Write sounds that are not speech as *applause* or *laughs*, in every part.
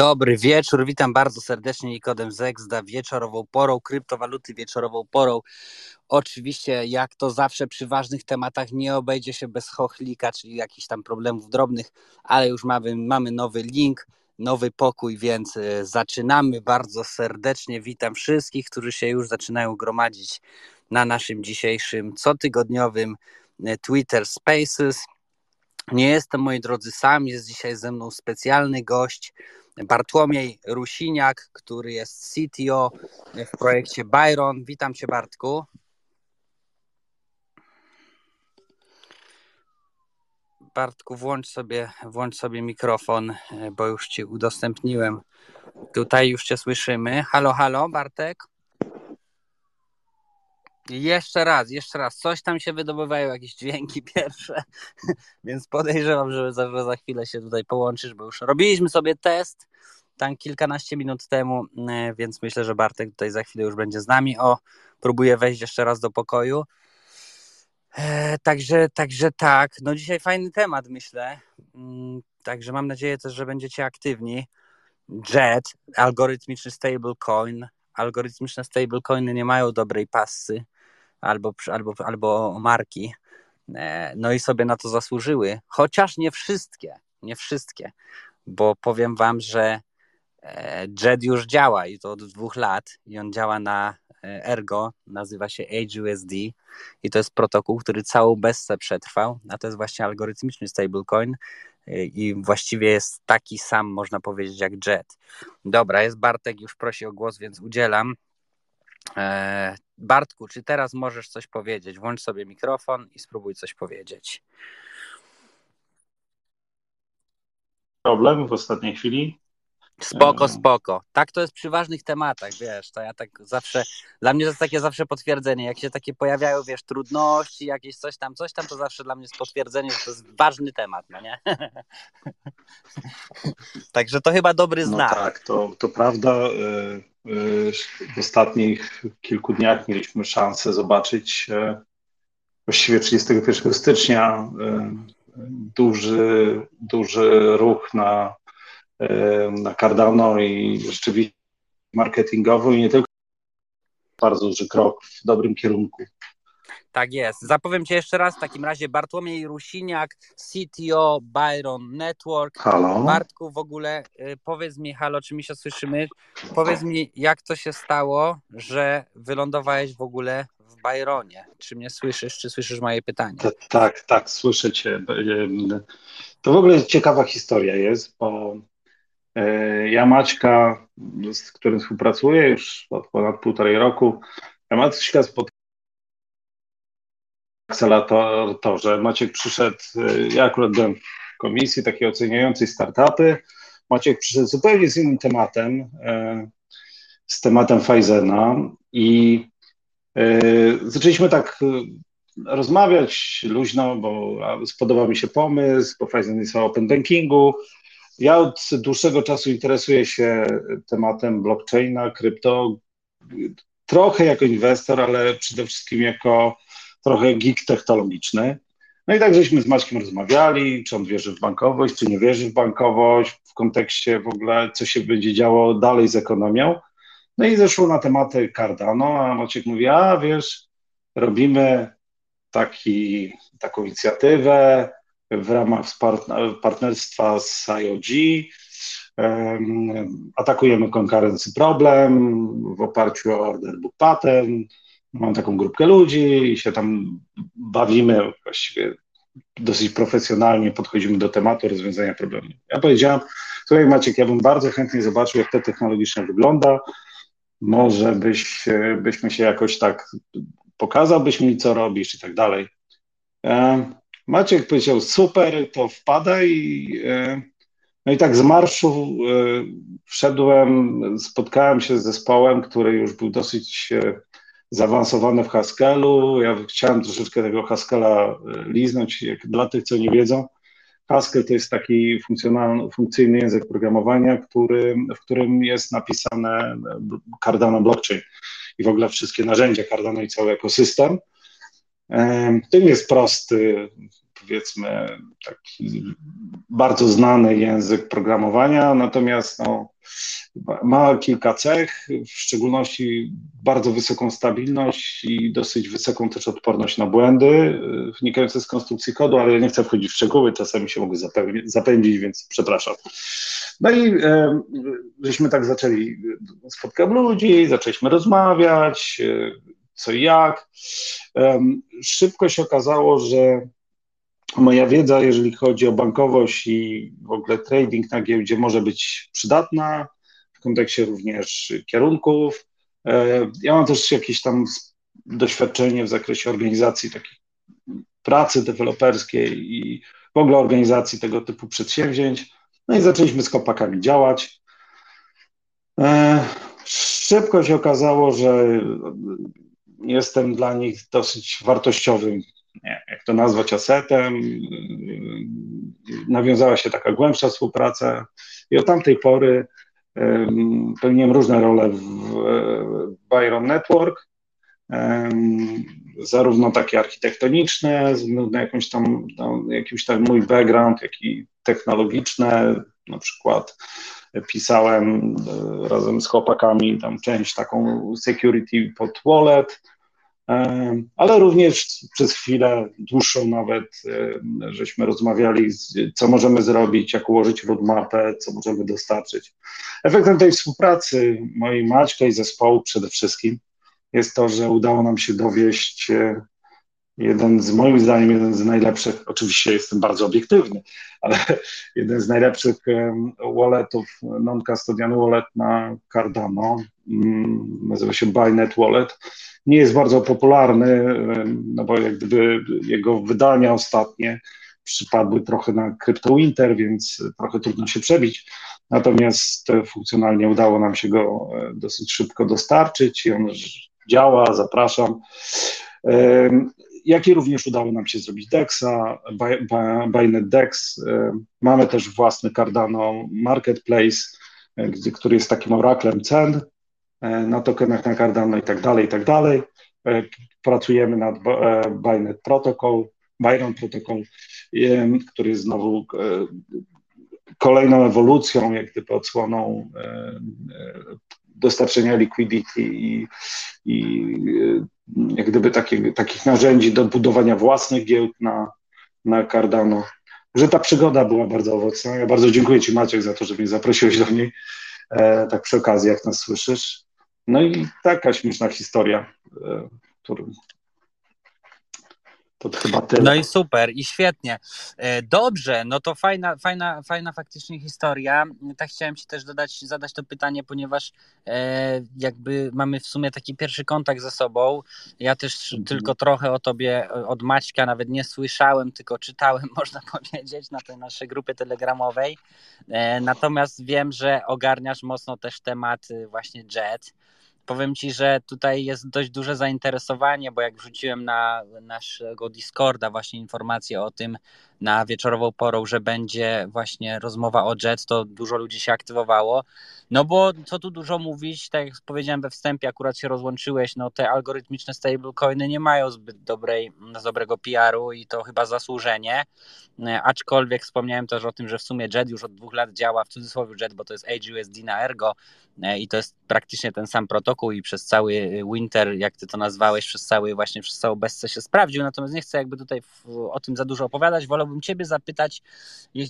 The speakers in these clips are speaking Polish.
Dobry wieczór, witam bardzo serdecznie Nikodem Zegzda wieczorową porą, kryptowaluty wieczorową porą. Oczywiście, jak to zawsze przy ważnych tematach, nie obejdzie się bez chochlika, czyli jakichś tam problemów drobnych, ale już mamy, mamy nowy link, nowy pokój, więc e, zaczynamy bardzo serdecznie. Witam wszystkich, którzy się już zaczynają gromadzić na naszym dzisiejszym cotygodniowym e, Twitter Spaces. Nie jestem, moi drodzy, sam, jest dzisiaj ze mną specjalny gość, Bartłomiej Rusiniak, który jest CTO w projekcie Byron. Witam Cię, Bartku. Bartku, włącz sobie, włącz sobie mikrofon, bo już Ci udostępniłem. Tutaj już Cię słyszymy. Halo, halo, Bartek? Jeszcze raz, jeszcze raz. Coś tam się wydobywają, jakieś dźwięki *laughs* pierwsze, więc podejrzewam, że za, za chwilę się tutaj połączysz, bo już robiliśmy sobie test tam kilkanaście minut temu, e, więc myślę, że Bartek tutaj za chwilę już będzie z nami. O, próbuję wejść jeszcze raz do pokoju. E, także, także tak, no dzisiaj fajny temat, myślę. Mm, także mam nadzieję też, że będziecie aktywni. JET, algorytmiczny stablecoin. Algorytmiczne stablecoiny nie mają dobrej pasy albo, albo, albo marki. E, no i sobie na to zasłużyły, chociaż nie wszystkie, nie wszystkie, bo powiem wam, że e, JET już działa i to od dwóch lat i on działa na e, Ergo, nazywa się AgeUSD i to jest protokół, który całą bessę przetrwał, a to jest właśnie algorytmiczny stablecoin i właściwie jest taki sam, można powiedzieć, jak JET. Dobra, jest Bartek, już prosi o głos, więc udzielam. E, Bartku, czy teraz możesz coś powiedzieć? Włącz sobie mikrofon i spróbuj coś powiedzieć. Problem w ostatniej chwili. Spoko, spoko. Tak to jest przy ważnych tematach, wiesz, to ja tak zawsze, dla mnie to jest takie zawsze potwierdzenie, jak się takie pojawiają, wiesz, trudności, jakieś coś tam, coś tam, to zawsze dla mnie jest potwierdzenie, że to jest ważny temat, no nie? *laughs* Także to chyba dobry no znak. No tak, to, to prawda. W ostatnich kilku dniach mieliśmy szansę zobaczyć e, właściwie 31 stycznia e, duży, duży ruch na na Cardano i rzeczywiście marketingowo i nie tylko bardzo duży krok w dobrym kierunku. Tak jest. Zapowiem Cię jeszcze raz w takim razie Bartłomiej Rusiniak, CTO Byron Network. Halo. Bartku, w ogóle y, powiedz mi, halo, czy mi się słyszymy? Powiedz mi, jak to się stało, że wylądowałeś w ogóle w Byronie? Czy mnie słyszysz, czy słyszysz moje pytanie? Tak, tak, słyszę Cię. To w ogóle ciekawa historia jest, bo E, ja Maćka, z którym współpracuję już od ponad półtorej roku, ja Maćka spotkałem akceleratorze. Maciek przyszedł, e, ja akurat byłem w komisji takiej oceniającej startupy. Maciek przyszedł zupełnie z innym tematem, e, z tematem Pfizera i zaczęliśmy tak rozmawiać luźno, bo spodobał mi się pomysł, bo Pfizer jest o open bankingu, ja od dłuższego czasu interesuję się tematem blockchaina, krypto, trochę jako inwestor, ale przede wszystkim jako trochę geek technologiczny. No i tak żeśmy z Maćkiem rozmawiali, czy on wierzy w bankowość, czy nie wierzy w bankowość, w kontekście w ogóle, co się będzie działo dalej z ekonomią. No i zeszło na tematy Cardano, a Maciek mówi, a wiesz, robimy taki, taką inicjatywę, w ramach partnerstwa z IOG. Atakujemy konkurencji problem w oparciu o order book pattern. Mam taką grupkę ludzi i się tam bawimy właściwie dosyć profesjonalnie podchodzimy do tematu rozwiązania problemu. Ja powiedziałem, słuchaj Maciek, ja bym bardzo chętnie zobaczył, jak to technologicznie wygląda. Może byś, byśmy się jakoś tak pokazałbyś mi, co robisz i tak dalej. Maciek powiedział, super, to wpada i e, no i tak z marszu e, wszedłem, spotkałem się z zespołem, który już był dosyć e, zaawansowany w Haskellu. Ja chciałem troszeczkę tego Haskella liznąć, jak dla tych, co nie wiedzą. Haskell to jest taki funkcyjny język programowania, który, w którym jest napisane Cardano blockchain i w ogóle wszystkie narzędzia Cardano i cały ekosystem. To nie jest prosty, powiedzmy taki bardzo znany język programowania, natomiast no, ma kilka cech, w szczególności bardzo wysoką stabilność i dosyć wysoką też odporność na błędy y, wynikające z konstrukcji kodu, ale ja nie chcę wchodzić w szczegóły, czasami się mogę zapędzić, więc przepraszam. No i e, żeśmy tak zaczęli, spotkać ludzi, zaczęliśmy rozmawiać, e, co i jak. E, szybko się okazało, że moja wiedza, jeżeli chodzi o bankowość i w ogóle trading na giełdzie, może być przydatna w kontekście również kierunków. E, ja mam też jakieś tam doświadczenie w zakresie organizacji takiej pracy deweloperskiej i w ogóle organizacji tego typu przedsięwzięć. No i zaczęliśmy z kopakami działać. E, szybko się okazało, że jestem dla nich dosyć wartościowym, nie, jak to nazwać, asetem. Nawiązała się taka głębsza współpraca i od tamtej pory pełniłem różne role w Byron Network, zarówno takie architektoniczne, względu na jakąś tam, no, jakiś tam mój background, jak i technologiczne, na przykład pisałem e, razem z chłopakami tam część taką security pod wallet, ale również przez chwilę dłuższą nawet, e, żeśmy rozmawiali, co możemy zrobić, jak ułożyć roadmapę, co możemy dostarczyć. Efektem tej współpracy mojej Maćka i zespołu przede wszystkim jest to, że udało nam się dowieść jeden z moim zdaniem, jeden z najlepszych, oczywiście jestem bardzo obiektywny, ale *laughs* jeden z najlepszych walletów, non-custodian wallet na Cardano, nazywa się Bynet Wallet. Nie jest bardzo popularny, no bo jak gdyby jego wydania ostatnie przypadły trochę na CryptoWinter, więc trochę trudno się przebić. Natomiast funkcjonalnie udało nam się go e, dosyć szybko dostarczyć i on działa, zapraszam jak i również udało nam się zrobić DEXa, Bynet DEX. Mamy też własny Cardano Marketplace, e, który jest takim oraklem cen na tokenach na Cardano i tak dalej, i tak dalej. Pracujemy nad Bynet Protocol, Byron Protocol, który jest znowu kolejną ewolucją, jak gdyby odsłoną dostarczenia liquidity i, i jak gdyby takich narzędzi do budowania własnych giełd na, na Cardano. Że ta przygoda była bardzo owocna. Ja bardzo dziękuję Ci Maciek za to, że mnie zaprosiłeś do niej, e, tak przy okazji, jak nas słyszysz. No i taka śmieszna historia, e, którą to chyba tyle. No i super, i świetnie. E, dobrze, no to fajna, fajna, fajna faktycznie historia. Tak chciałem Ci też dodać, zadać to pytanie, ponieważ e, jakby mamy w sumie taki pierwszy kontakt ze sobą. Ja też mhm. tylko trochę o Tobie od Maćka nawet nie słyszałem, tylko czytałem, *laughs* można powiedzieć, na tej naszej grupie telegramowej. E, natomiast wiem, że ogarniasz mocno też temat właśnie JET powiem ci, że tutaj jest dość duże zainteresowanie, bo jak wrzuciłem na naszego Discorda właśnie informację o tym na wieczorową porą, że będzie właśnie rozmowa o Jet, to dużo ludzi się aktywowało. No bo co tu dużo mówić, tak jak powiedziałem we wstępie, akurat się rozłączyłeś, no te algorytmiczne stablecoiny nie mają zbyt dobrej, dobrego PR-u i to chyba zasłużenie, aczkolwiek wspomniałem też o tym, że w sumie Jet już od dwóch lat działa, w cudzysłowie Jet, bo to jest AGUSD na Ergo i to jest praktycznie ten sam protokół i przez cały winter, jak ty to nazwałeś, przez cały właśnie przez całą bezce się sprawdził, natomiast nie chcę jakby tutaj o tym za dużo opowiadać, wolałbym ciebie zapytać,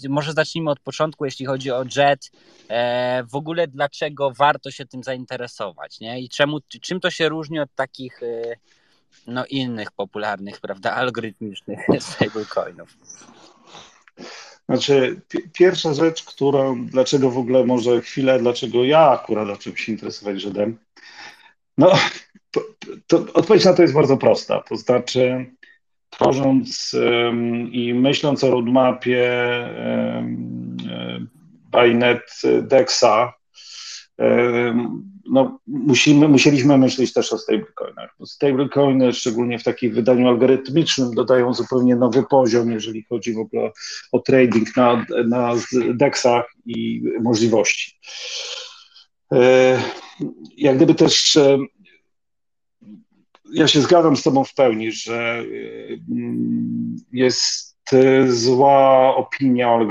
może zacznijmy od początku, jeśli chodzi o Jet, e, w ogóle dlaczego warto się tym zainteresować, nie? I czemu, czym to się różni od takich e, no, innych popularnych, prawda, algorytmicznych *laughs* stablecoinów? Znaczy, pierwsza rzecz, którą, dlaczego w ogóle może chwilę, dlaczego ja akurat zacząłem się interesować Żydem, no, to, to, odpowiedź na to jest bardzo prosta. To znaczy, tworząc i myśląc o roadmapie um, Bainet Dexa, no, musimy, musieliśmy myśleć też o stablecoinach. Stablecoiny, szczególnie w takim wydaniu algorytmicznym, dodają zupełnie nowy poziom, jeżeli chodzi w ogóle o trading na, na DEXach i możliwości. E, jak gdyby też e, ja się zgadzam z Tobą w pełni, że e, jest zła opinia o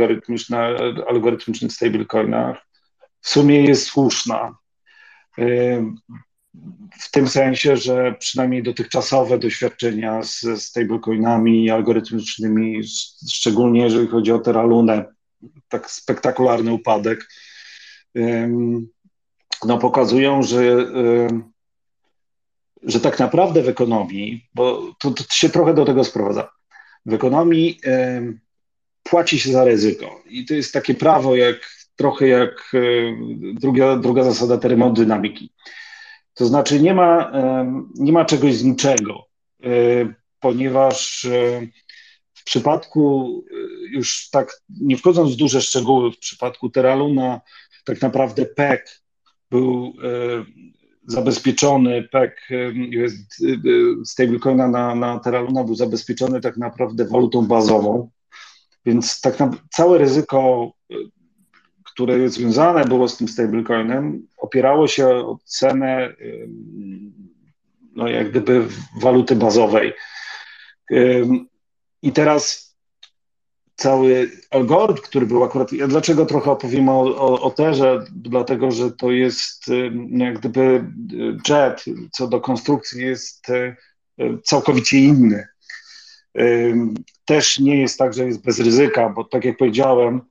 algorytmicznych stablecoinach w sumie jest słuszna. W tym sensie, że przynajmniej dotychczasowe doświadczenia z stablecoinami algorytmicznymi, szczególnie jeżeli chodzi o Teralunę, tak spektakularny upadek, no pokazują, że, że tak naprawdę w ekonomii, bo to, to się trochę do tego sprowadza, w ekonomii płaci się za ryzyko. I to jest takie prawo, jak trochę jak druga, druga zasada termodynamiki. To znaczy nie ma, nie ma czegoś z niczego, e, ponieważ e, w przypadku, e, już tak nie wchodząc w duże szczegóły, w przypadku Teraluna tak naprawdę PEC był zabezpieczony, PEC stablecoina na, na Teraluna był zabezpieczony tak naprawdę walutą bazową, więc tak naprawdę całe ryzyko które związane było z tym stablecoinem, opierało się o cenę no jak gdyby waluty bazowej. I teraz cały algorytm, który był akurat, ja dlaczego trochę opowiem o, o, o Terze, dlatego, że to jest no jak gdyby jet, co do konstrukcji jest całkowicie inny. Też nie jest tak, że jest bez ryzyka, bo tak jak powiedziałem,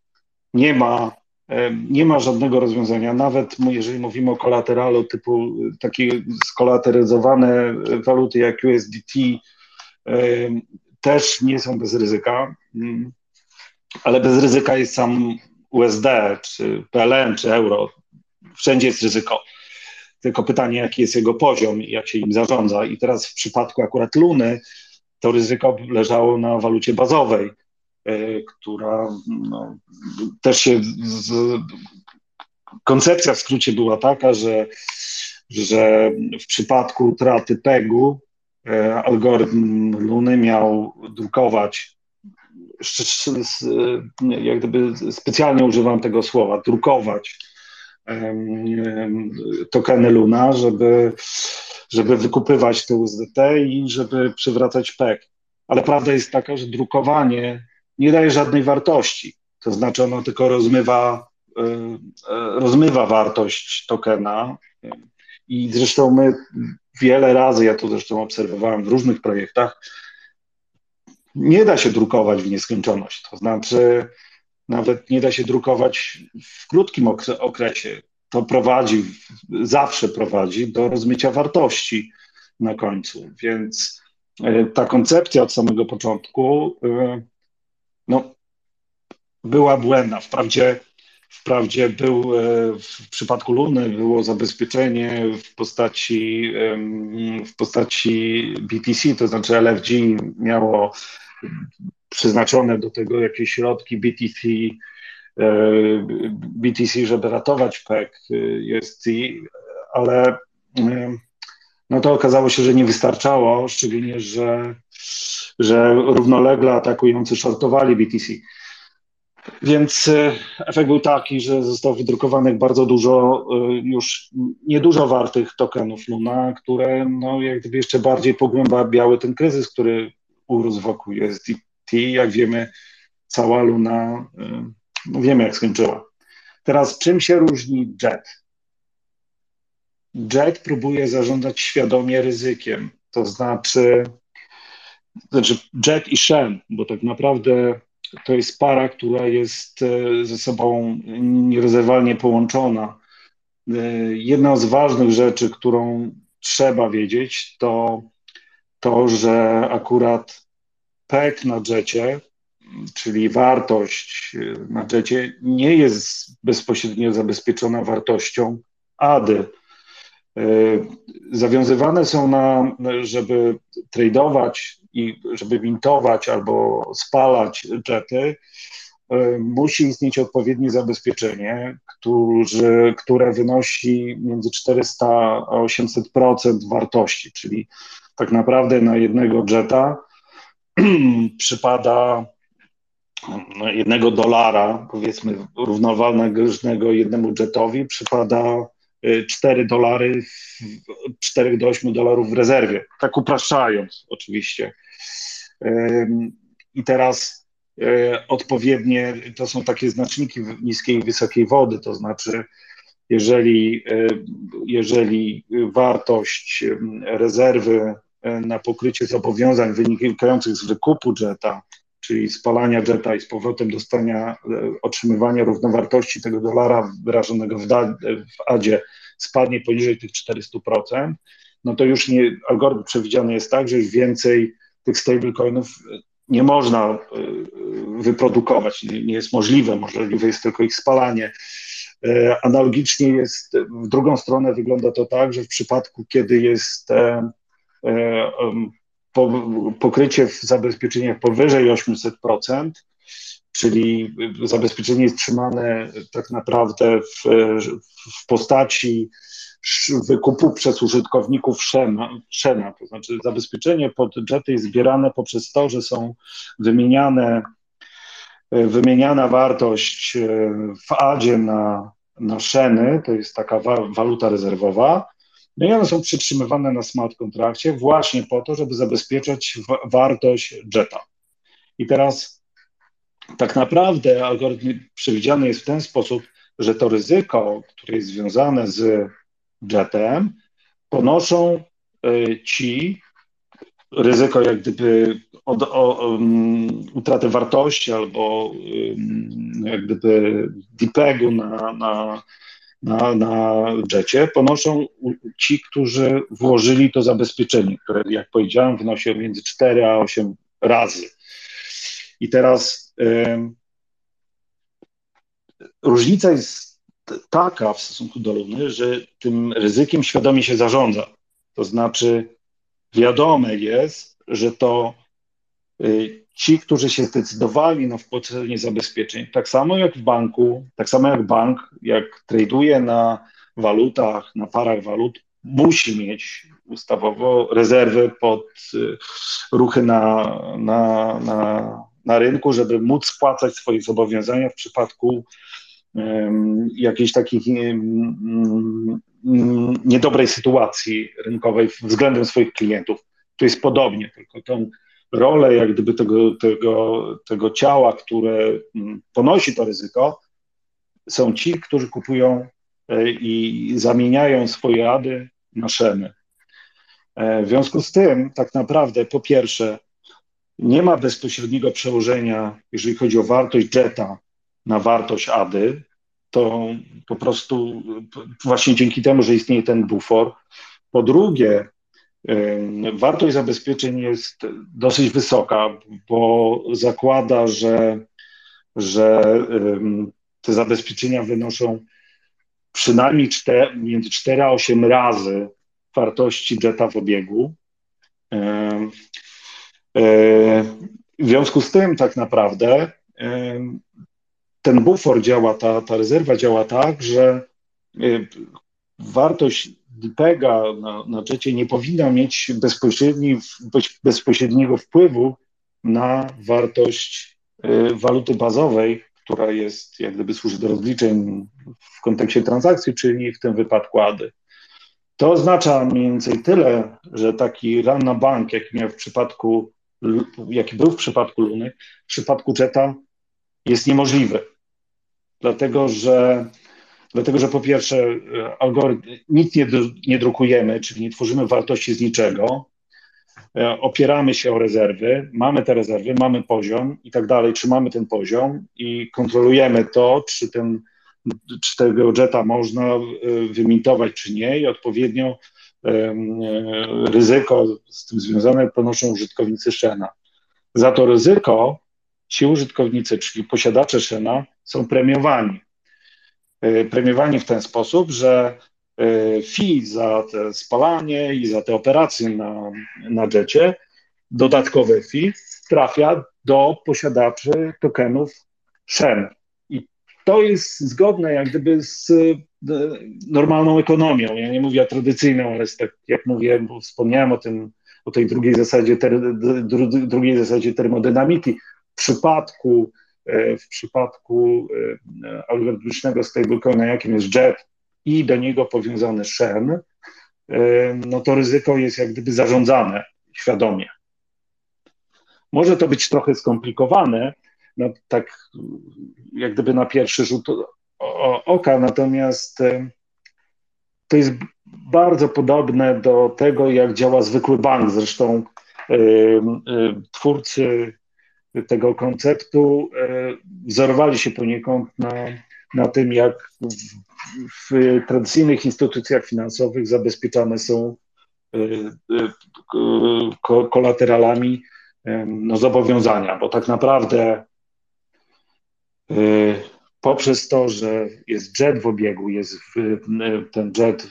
nie ma nie ma żadnego rozwiązania, nawet jeżeli mówimy o kolateralu typu takie skolateryzowane waluty jak USDT też nie są bez ryzyka, mm, ale bez ryzyka jest sam USD, czy PLN, czy euro. Wszędzie jest ryzyko. Tylko pytanie, jaki jest jego poziom i jak się im zarządza. I teraz w przypadku akurat Luny to ryzyko leżało na walucie bazowej E, która no, też się. Z, koncepcja w skrócie była taka, że, że w przypadku utraty PEG-u e, algorytm Luny miał drukować jak gdyby specjalnie używam tego słowa, drukować tokeny Luna, żeby, żeby wykupywać te USDT i żeby przywracać PEG. Ale prawda jest taka, że drukowanie nie daje żadnej wartości. To znaczy ono tylko rozmywa, e, e, rozmywa wartość tokena. I zresztą my wiele razy, ja to zresztą obserwowałem w różnych projektach, nie da się drukować w nieskończoność. To znaczy, nawet nie da się drukować w krótkim okresie. To prowadzi, zawsze prowadzi do rozmycia wartości na końcu. Więc e, ta koncepcja od samego początku no, była błędna. Wprawdzie, wprawdzie był e, w przypadku Luny było zabezpieczenie w postaci, w postaci BTC, to znaczy LFG miało przeznaczone do tego jakieś środki BTC, e, BTC, żeby ratować PEC UST, ale no to okazało się, że nie wystarczało, szczególnie, że że równolegle atakujący shortowali BTC. Więc e, efekt był taki, że zostało wydrukowanych bardzo dużo e, już niedużo wartych tokenów Luna, które no, jak gdyby jeszcze bardziej pogłębiały ten kryzys, który urósł wokół USDT. Jak wiemy, cała Luna, e, no wiemy jak skończyła. Teraz czym się różni JET? JET próbuje zarządzać świadomie ryzykiem, to znaczy znaczy Jet i Shen, bo tak naprawdę to jest para, która jest e, ze sobą nierozerwalnie połączona. E, jedna z ważnych rzeczy, którą trzeba wiedzieć, to to, że akurat PEC na jecie, czyli wartość na jecie, nie jest bezpośrednio zabezpieczona wartością ADY. E, zawiązywane są na, żeby tradować i żeby mintować albo spalać jety, e, musi istnieć odpowiednie zabezpieczenie, którzy, które wynosi między 400 a 800% wartości, czyli tak naprawdę na jednego jeta *clears throat* przypada no, jednego dolara, powiedzmy równowalnego jednemu jetowi, przypada 4 dolary, 4 do 8 dolarów w rezerwie. Tak upraszczając oczywiście. I teraz odpowiednie, to są takie znaczniki niskiej i wysokiej wody, to znaczy jeżeli, jeżeli wartość rezerwy na pokrycie zobowiązań wynikających z wykupu jeta, czyli spalania jeta i z powrotem dostania, otrzymywania równowartości tego dolara wyrażonego w, da, w adzie spadnie poniżej tych 400%, no to już nie, algorytm przewidziany jest tak, że już więcej tych stablecoinów nie można wyprodukować, nie, nie jest możliwe, możliwe jest tylko ich spalanie. E, analogicznie jest, w drugą stronę wygląda to tak, że w przypadku, kiedy jest e, e, pokrycie w zabezpieczeniach powyżej 800%, czyli zabezpieczenie jest trzymane tak naprawdę w, w postaci wykupu przez użytkowników Shena, Shena, to znaczy zabezpieczenie pod jety jest zbierane poprzez to, że są wymieniane, wymieniana wartość e, w adzie na, na Sheny, to jest taka wa waluta rezerwowa, no i one są przytrzymywane na smart kontrakcie właśnie po to, żeby zabezpieczać wartość jeta. I teraz tak naprawdę algorytm przewidziany jest w ten sposób, że to ryzyko, które jest związane z jetem, ponoszą y, ci ryzyko jak gdyby od, o, um, utraty wartości albo um, jak gdyby DPEG-u na, na, na, na jecie ponoszą ci, którzy włożyli to zabezpieczenie, które jak powiedziałem wynosi między 4 a 8 razy. I teraz um, różnica jest taka w stosunku do Luny, że tym ryzykiem świadomie się zarządza. To znaczy, wiadome jest, że to y, ci, którzy się zdecydowali na wpłacenie zabezpieczeń, tak samo jak w banku, tak samo jak bank, jak traduje na walutach, na parach walut, musi mieć ustawowo rezerwy pod y, ruchy na, na, na, na rynku, żeby móc spłacać swoje zobowiązania w przypadku jakiejś takiej niedobrej sytuacji rynkowej względem swoich klientów. To jest podobnie, tylko tą rolę jak gdyby tego, tego, tego ciała, które ponosi to ryzyko, są ci, którzy kupują e, i zamieniają swoje ady na szemy. E, w związku z tym, tak naprawdę, po pierwsze, nie ma bezpośredniego przełożenia, jeżeli chodzi o wartość jeta na wartość ADY, to po prostu właśnie dzięki temu, że istnieje ten bufor. Po drugie, wartość zabezpieczeń jest dosyć wysoka, bo zakłada, że, że te zabezpieczenia wynoszą przynajmniej 4, między 4 a 8 razy wartości jeta w obiegu. E, w związku z tym, tak naprawdę, ten bufor działa, ta, ta rezerwa działa tak, że y, wartość DPEGA na, na JETie nie powinna mieć bezpośredni, bezpośredniego wpływu na wartość y, waluty bazowej, która jest, jak gdyby służy do rozliczeń w kontekście transakcji, czyli w tym wypadku ADY. To oznacza mniej więcej tyle, że taki run na bank, jaki miał w przypadku, jaki był w przypadku Luny, w przypadku Jetta jest niemożliwy. Dlatego, że Dlatego, że po pierwsze, e, algorytm, nic nie, nie drukujemy, czyli nie tworzymy wartości z niczego, e, opieramy się o rezerwy, mamy te rezerwy, mamy poziom i tak dalej, trzymamy ten poziom i kontrolujemy to, czy, ten, czy tego jeta można e, wymintować, czy nie i odpowiednio ryzyko z tym związane ponoszą użytkownicy Shena. Za to ryzyko ci użytkownicy, czyli posiadacze Shena, są premiowani. E, premiowani w ten sposób, że e, fee za te spalanie i za te operacje na, na jecie, dodatkowe fee trafia do posiadaczy tokenów Shen. I to jest zgodne jak gdyby z e, normalną ekonomią. Ja nie mówię tradycyjną, ale tak jak mówiłem, bo wspomniałem o tym, o tej drugiej zasadzie, ter, drugiej zasadzie termodynamiki przypadku, e, w przypadku e, algorytmicznego stablecoina, jakim jest JET i do niego powiązany Shen, e, no to ryzyko jest jak gdyby zarządzane świadomie. Może to być trochę skomplikowane, no, tak jak gdyby na pierwszy rzut oka, natomiast to jest bardzo podobne do tego, jak działa zwykły bank. Zresztą twórcy tego konceptu wzorowali się poniekąd na, na tym, jak w, w tradycyjnych instytucjach finansowych zabezpieczane są kolateralami no, zobowiązania, bo tak naprawdę poprzez to, że jest jet w obiegu, jest w, ten jet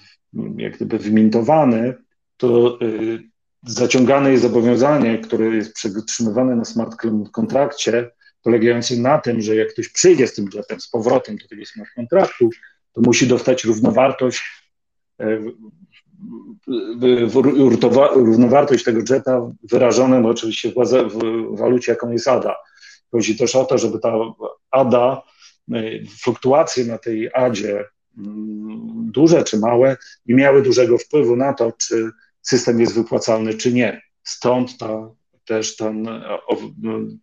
jak gdyby wymintowany, to zaciągane jest zobowiązanie, które jest przetrzymywane na smart kontrakcie, polegające na tym, że jak ktoś przyjdzie z tym jetem z powrotem do tego smart kontraktu, to musi dostać równowartość e, równowartość tego jeta wyrażoną oczywiście w walucie, jaką jest ADA. Chodzi też o to, żeby ta ADA E, fluktuacje na tej adzie, mm, duże czy małe, nie miały dużego wpływu na to, czy system jest wypłacalny, czy nie. Stąd ta, też ten,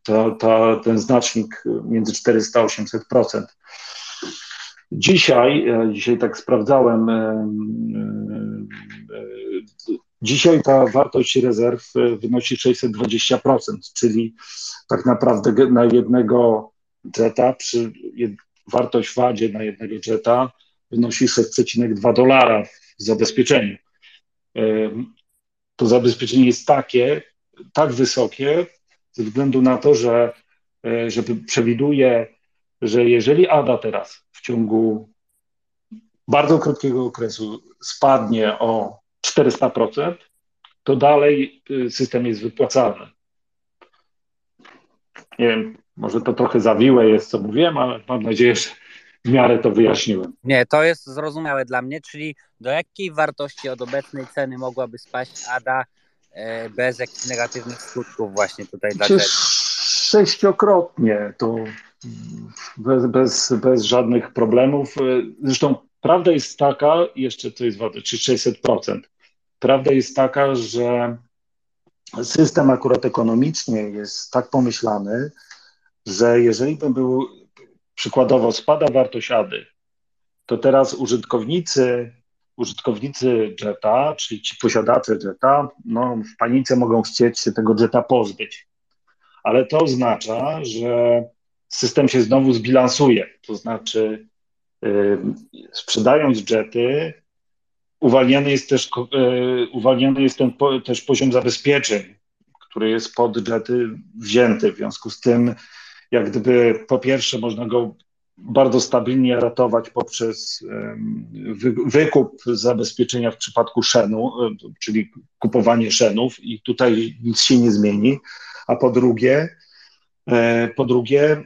ta, ta, ten znacznik między 400 a 800%. Dzisiaj, dzisiaj tak sprawdzałem, e, e, dzisiaj ta wartość rezerw wynosi 620%, czyli tak naprawdę na jednego jeta, przy, wartość wadzie na jednego jeta wynosi 6,2 dolara w zabezpieczeniu. To zabezpieczenie jest takie, tak wysokie, ze względu na to, że, e, że przewiduje, że jeżeli ADA teraz w ciągu bardzo krótkiego okresu spadnie o 400%, to dalej y, system jest wypłacalny. Nie wiem, może to trochę zawiłe jest, co mówiłem, ale mam nadzieję, że w miarę to wyjaśniłem. Nie, to jest zrozumiałe dla mnie, czyli do jakiej wartości od obecnej ceny mogłaby spaść ADA e, bez jakichś negatywnych skutków właśnie tutaj dla Czy Sześciokrotnie, to bez, bez, bez żadnych problemów. Zresztą prawda jest taka, jeszcze to jest ważne, czy 600%. Prawda jest taka, że system akurat ekonomicznie jest tak pomyślany, że jeżeli by był przykładowo spada wartość ADY, to teraz użytkownicy, użytkownicy Jetta, czyli ci posiadacze Jetta, no, w panice mogą chcieć się tego Jetta pozbyć. Ale to oznacza, że system się znowu zbilansuje. To znaczy, yy, sprzedając Jety, uwalniany jest też, yy, uwalniany jest ten po, też poziom zabezpieczeń, który jest pod Jety wzięty. W związku z tym jak gdyby po pierwsze można go bardzo stabilnie ratować poprzez wykup zabezpieczenia w przypadku szenu, czyli kupowanie szenów i tutaj nic się nie zmieni, a po drugie, po drugie,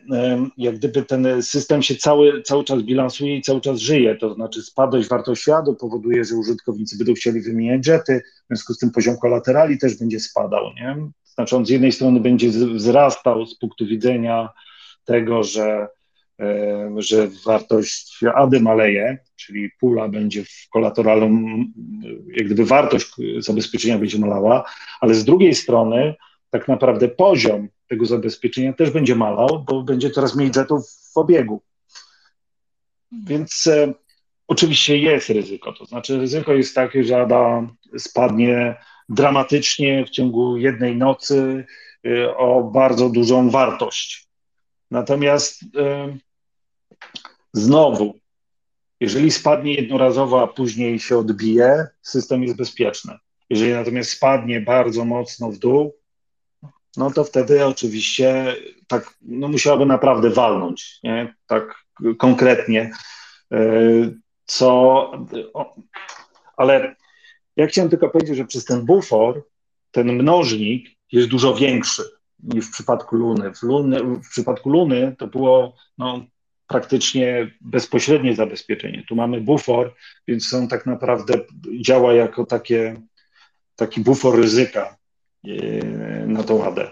jak gdyby ten system się cały, cały czas bilansuje i cały czas żyje, to znaczy spadłość wartości ADO powoduje, że użytkownicy będą chcieli wymieniać jety, w związku z tym poziom kolaterali też będzie spadał, nie? Znaczy on z jednej strony będzie wzrastał z punktu widzenia tego, że, e, że wartość ADY maleje, czyli pula będzie w kolateralu, jak gdyby wartość zabezpieczenia będzie malała, ale z drugiej strony tak naprawdę poziom tego zabezpieczenia też będzie malał, bo będzie coraz mniej jetów w obiegu. Więc e, oczywiście jest ryzyko, to znaczy ryzyko jest takie, że ADA spadnie dramatycznie w ciągu jednej nocy y, o bardzo dużą wartość. Natomiast y, znowu, jeżeli spadnie jednorazowo, a później się odbije, system jest bezpieczny. Jeżeli natomiast spadnie bardzo mocno w dół, no to wtedy oczywiście tak, no musiałaby naprawdę walnąć, nie? tak konkretnie, y, co, ale ja chciałem tylko powiedzieć, że przez ten bufor ten mnożnik jest dużo większy niż w przypadku Luny. W, Luny, w przypadku Luny to było no, praktycznie bezpośrednie zabezpieczenie. Tu mamy bufor, więc on tak naprawdę działa jako takie, taki bufor ryzyka e, na tą ładę.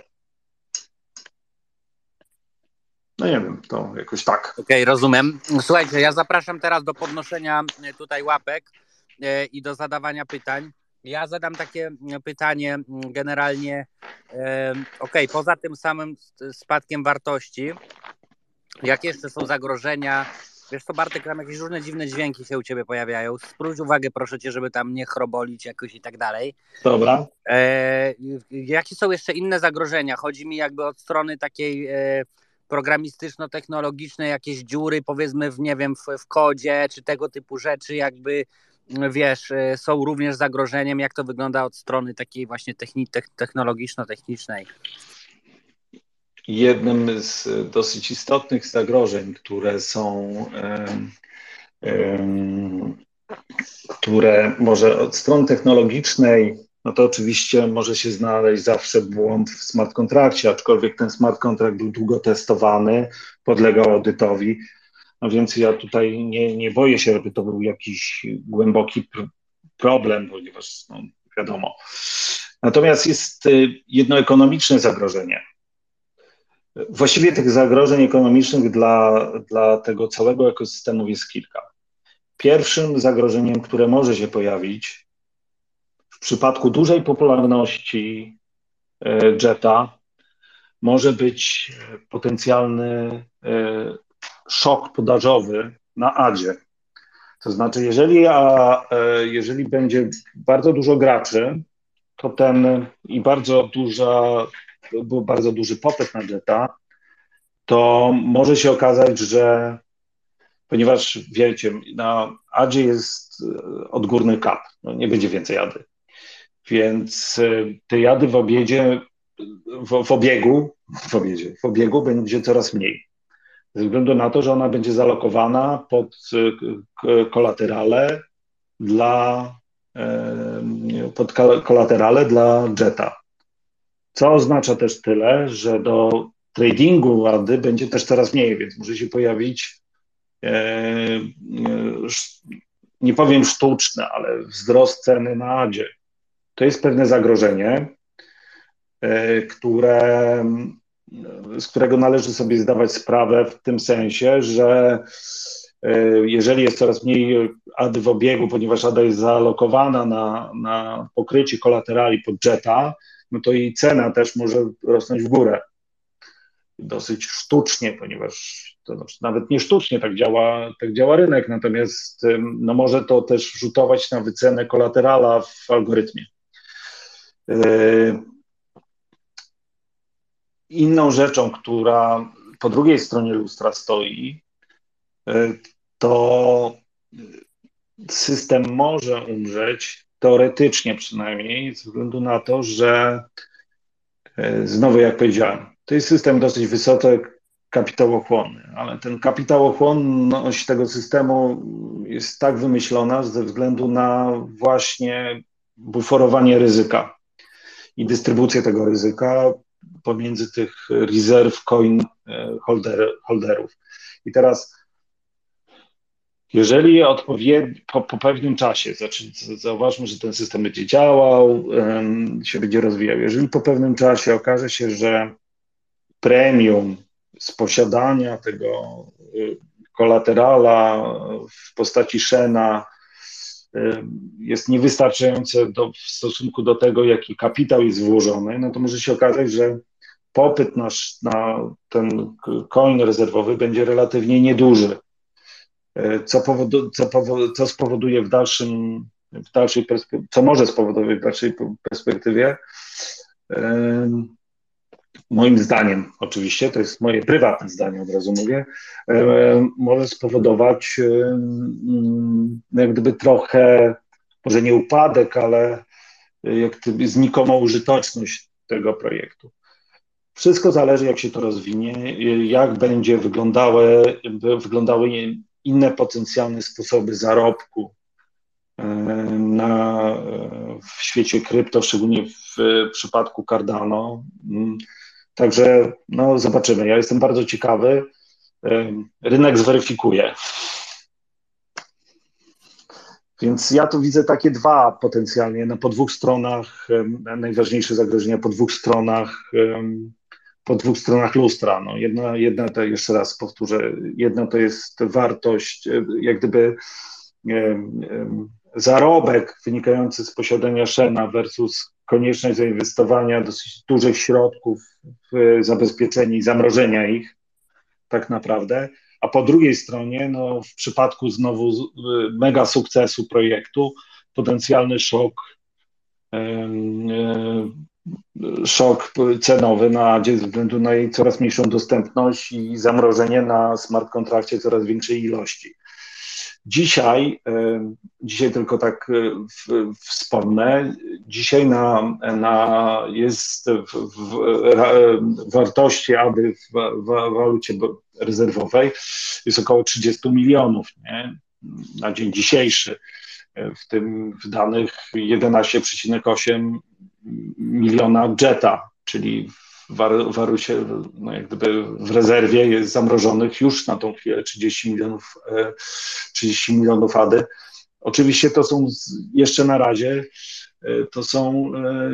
No nie wiem, to jakoś tak. Okej, okay, rozumiem. Słuchajcie, ja zapraszam teraz do podnoszenia tutaj łapek. E, i do zadawania pytań. Ja zadam takie pytanie generalnie. Ok, poza tym samym spadkiem wartości, jakie jeszcze są zagrożenia? Wiesz co, Bartek, tam jakieś różne dziwne dźwięki się u ciebie pojawiają. Spróć uwagę, proszę cię, żeby tam nie chrobolić jakoś i tak dalej. Dobra. E, jakie są jeszcze inne zagrożenia? Chodzi mi jakby od strony takiej e, programistyczno-technologicznej, jakieś dziury, powiedzmy, w nie wiem, w, w kodzie, czy tego typu rzeczy, jakby wiesz, e, są również zagrożeniem. Jak to wygląda od strony takiej właśnie technologiczno-technicznej? Jednym z dosyć istotnych zagrożeń, które są, które może od strony technologicznej, no to oczywiście może się znaleźć zawsze błąd w smart kontrakcie, aczkolwiek ten smart kontrakt był długo testowany, podlegał audytowi, no więc ja tutaj nie, nie boję się, żeby to był jakiś głęboki problem, ponieważ no, wiadomo. Natomiast jest y, jedno ekonomiczne zagrożenie. Właściwie tych zagrożeń ekonomicznych dla, dla tego całego ekosystemu jest kilka. Pierwszym zagrożeniem, które może się pojawić w przypadku dużej popularności e, Jetta, może być potencjalny e, szok podażowy na Adzie. To znaczy, jeżeli, a, e, jeżeli będzie bardzo dużo graczy, to ten i bardzo duża był bardzo duży popyt na Jetta, to może się okazać, że ponieważ wiecie, na Adzie jest e, odgórny kap, no nie będzie więcej jady. Więc e, te jady w obiedzie, w, w obiegu, w obiedzie, w obiegu będzie coraz mniej. Ze względu na to, że ona będzie zalokowana pod e, kolaterale dla pod kolaterale dla Jetta. Co oznacza też tyle, że do tradingu łady będzie też coraz mniej, więc może się pojawić, e, e, nie powiem sztuczne, ale wzrost ceny na adzie. To jest pewne zagrożenie, e, które, z którego należy sobie zdawać sprawę w tym sensie, że jeżeli jest coraz mniej ady w obiegu, ponieważ ada jest zaalokowana na, na pokrycie kolaterali pod jetta, no to jej cena też może rosnąć w górę. Dosyć sztucznie, ponieważ to znaczy nawet nie sztucznie tak działa, tak działa rynek, natomiast no może to też rzutować na wycenę kolaterala w algorytmie. Yy, inną rzeczą, która po drugiej stronie lustra stoi, yy, to system może umrzeć teoretycznie przynajmniej, ze względu na to, że e, znowu jak powiedziałem, to jest system dosyć wysoko kapitałochłonny, ale ten kapitałochłonność tego systemu jest tak wymyślona ze względu na właśnie buforowanie ryzyka i dystrybucję tego ryzyka pomiędzy tych rezerw coin e, holder, holderów. I teraz jeżeli po, po, pewnym czasie, znaczy, zauważmy, że ten system będzie działał, się będzie rozwijał. Jeżeli po pewnym czasie okaże się, że premium z posiadania tego y, kolaterala w postaci Shena y, jest niewystarczające do, w stosunku do tego, jaki kapitał jest włożony, no to może się okazać, że popyt nasz na ten coin rezerwowy będzie relatywnie nieduży co, powodu, co, powodu, co spowoduje w dalszym, w dalszej co może spowodować w dalszej perspektywie, moim zdaniem, oczywiście, to jest moje prywatne zdanie, od razu mówię, może spowodować jak gdyby trochę, może nie upadek, ale jak gdyby znikomą użyteczność tego projektu. Wszystko zależy, jak się to rozwinie, jak będzie wyglądały, wyglądały inne potencjalne sposoby zarobku e, na, w świecie krypto, szczególnie w przypadku Cardano. Mm, także no, zobaczymy. Ja jestem bardzo ciekawy. E, rynek zweryfikuje. Więc ja tu widzę takie dwa potencjalnie, no, po dwóch stronach, najważniejsze zagrożenia po dwóch stronach po dwóch stronach lustra. No, jedna, jedna to jeszcze raz powtórzę, jedna to jest wartość, e, jak gdyby zarobek wynikający z posiadania Szena versus konieczność zainwestowania dosyć dużych środków w zabezpieczenie i zamrożenia ich, tak naprawdę. A po drugiej stronie, no, w przypadku znowu mega sukcesu projektu, potencjalny szok, szok cenowy na ze względu na jej coraz mniejszą dostępność i zamrożenie na smart kontrakcie coraz większej ilości. Dzisiaj, e, dzisiaj tylko tak e, wspomnę, dzisiaj na, na jest w, w, w wartości ABY w, w walucie rezerwowej jest około 30 milionów nie? na dzień dzisiejszy. E, w tym w danych 11,8 miliona jetta, czyli w Warusie, no jak gdyby w rezerwie jest zamrożonych już na tą chwilę 30 milionów, 30 e, milionów ADY. Oczywiście to są jeszcze na razie, e, to są e,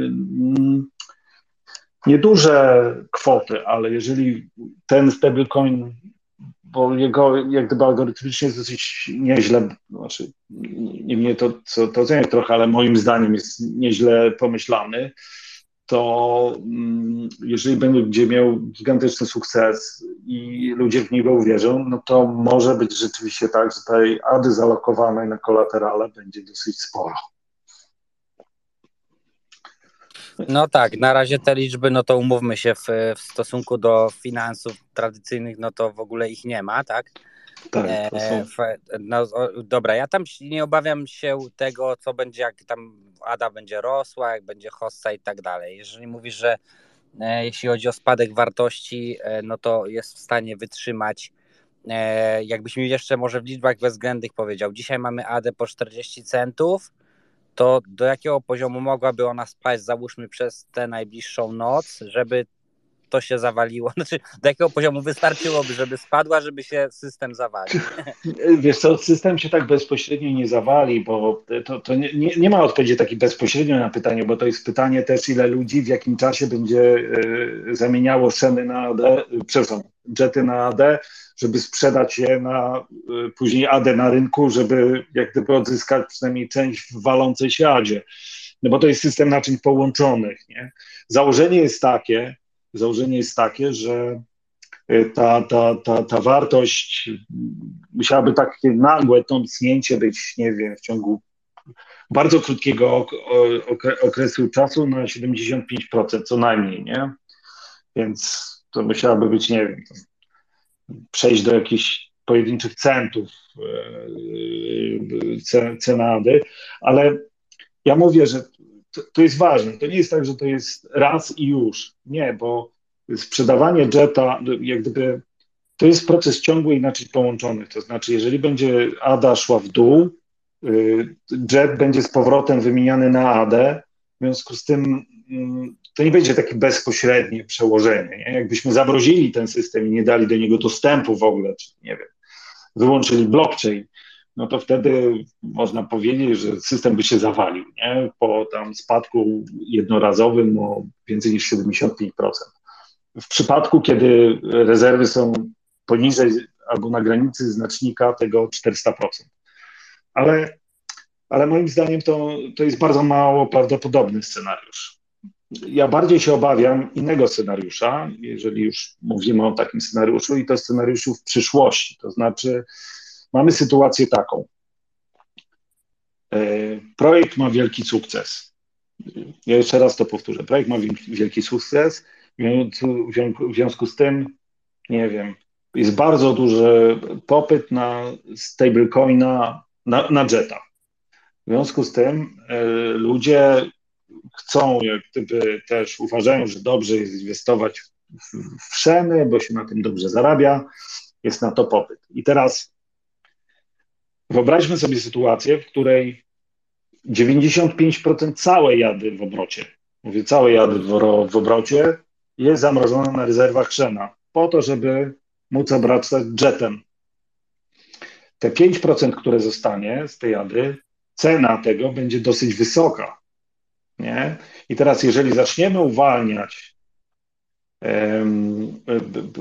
nieduże kwoty, ale jeżeli ten stablecoin, bo jego jak gdyby algorytmicznie jest dosyć nieźle, znaczy nie mnie to, co, to oceniać trochę, ale moim zdaniem jest nieźle pomyślany, to mm, jeżeli będzie miał gigantyczny sukces i ludzie w niego uwierzą, no to może być rzeczywiście tak, że tej ady zalokowanej na kolaterale będzie dosyć sporo. No tak, na razie te liczby, no to umówmy się w, w stosunku do finansów tradycyjnych, no to w ogóle ich nie ma, tak? Tak, to są... no, dobra, ja tam nie obawiam się tego, co będzie, jak tam ADA będzie rosła, jak będzie hossa i tak dalej. Jeżeli mówisz, że e, jeśli chodzi o spadek wartości, e, no to jest w stanie wytrzymać, e, jakbyś mi jeszcze może w liczbach bezwzględnych powiedział, dzisiaj mamy AD po 40 centów, to do jakiego poziomu mogłaby ona spaść, załóżmy przez tę najbliższą noc, żeby to się zawaliło? *laughs* Znaczy, do jakiego poziomu wystarczyłoby, żeby spadła, żeby się system zawalił? *laughs* Wiesz co, system się tak bezpośrednio nie zawali, bo to, to nie, nie, nie, ma odpowiedzi takiej bezpośrednio na pytanie, bo to jest pytanie też, ile ludzi w jakim czasie będzie y, zamieniało szeny na AD, przepraszam, jety na AD, żeby sprzedać je na y, później AD na rynku, żeby jak gdyby odzyskać przynajmniej część w walącej się ADzie. No bo to jest system naczyń połączonych. Nie? Założenie jest takie, założenie jest takie, że e, ta, ta, ta, ta wartość musiałaby takie nagłe tąpnięcie być, nie wiem, w ciągu bardzo krótkiego okresu czasu na 75% co najmniej, nie? Więc to musiałaby być, nie wiem, przejść do jakichś pojedynczych centów e, cenady, ale ja mówię, że to, jest ważne. To nie jest tak, że to jest raz i już. Nie, bo sprzedawanie jetta, jak gdyby, to jest proces ciągły inaczej połączonych. To znaczy, jeżeli będzie ADA szła w dół, y, jet będzie z powrotem wymieniany na AD, w związku z tym mm, to nie będzie takie bezpośrednie przełożenie. Nie? Jakbyśmy zamrozili ten system i nie dali do niego dostępu w ogóle, czy nie wiem, wyłączyli blockchain, no to wtedy można powiedzieć, że system by się zawalił, nie? Po tam spadku jednorazowym o więcej niż 75%. W przypadku, kiedy rezerwy są poniżej albo na granicy znacznika tego 400%. Ale, ale moim zdaniem to, to jest bardzo mało prawdopodobny scenariusz. Ja bardziej się obawiam innego scenariusza, jeżeli już mówimy o takim scenariuszu, i to scenariuszu w przyszłości. To znaczy, mamy sytuację taką. E, projekt ma wielki sukces. Ja jeszcze raz to powtórzę. Projekt ma wielki sukces. W związku z tym, nie wiem, jest bardzo duży popyt na stablecoina, na, na Jetta. W związku z tym e, ludzie chcą, jak gdyby też uważają, że dobrze jest inwestować w, w szeny, bo się na tym dobrze zarabia, jest na to popyt. I teraz Wyobraźmy sobie sytuację, w której 95% całej jady w obrocie, mówię całej jady w, w obrocie, jest zamrożona na rezerwach Szena, po to, żeby móc obracać jetem. Te 5%, które zostanie z tej jady, cena tego będzie dosyć wysoka. Nie? I teraz, jeżeli zaczniemy uwalniać,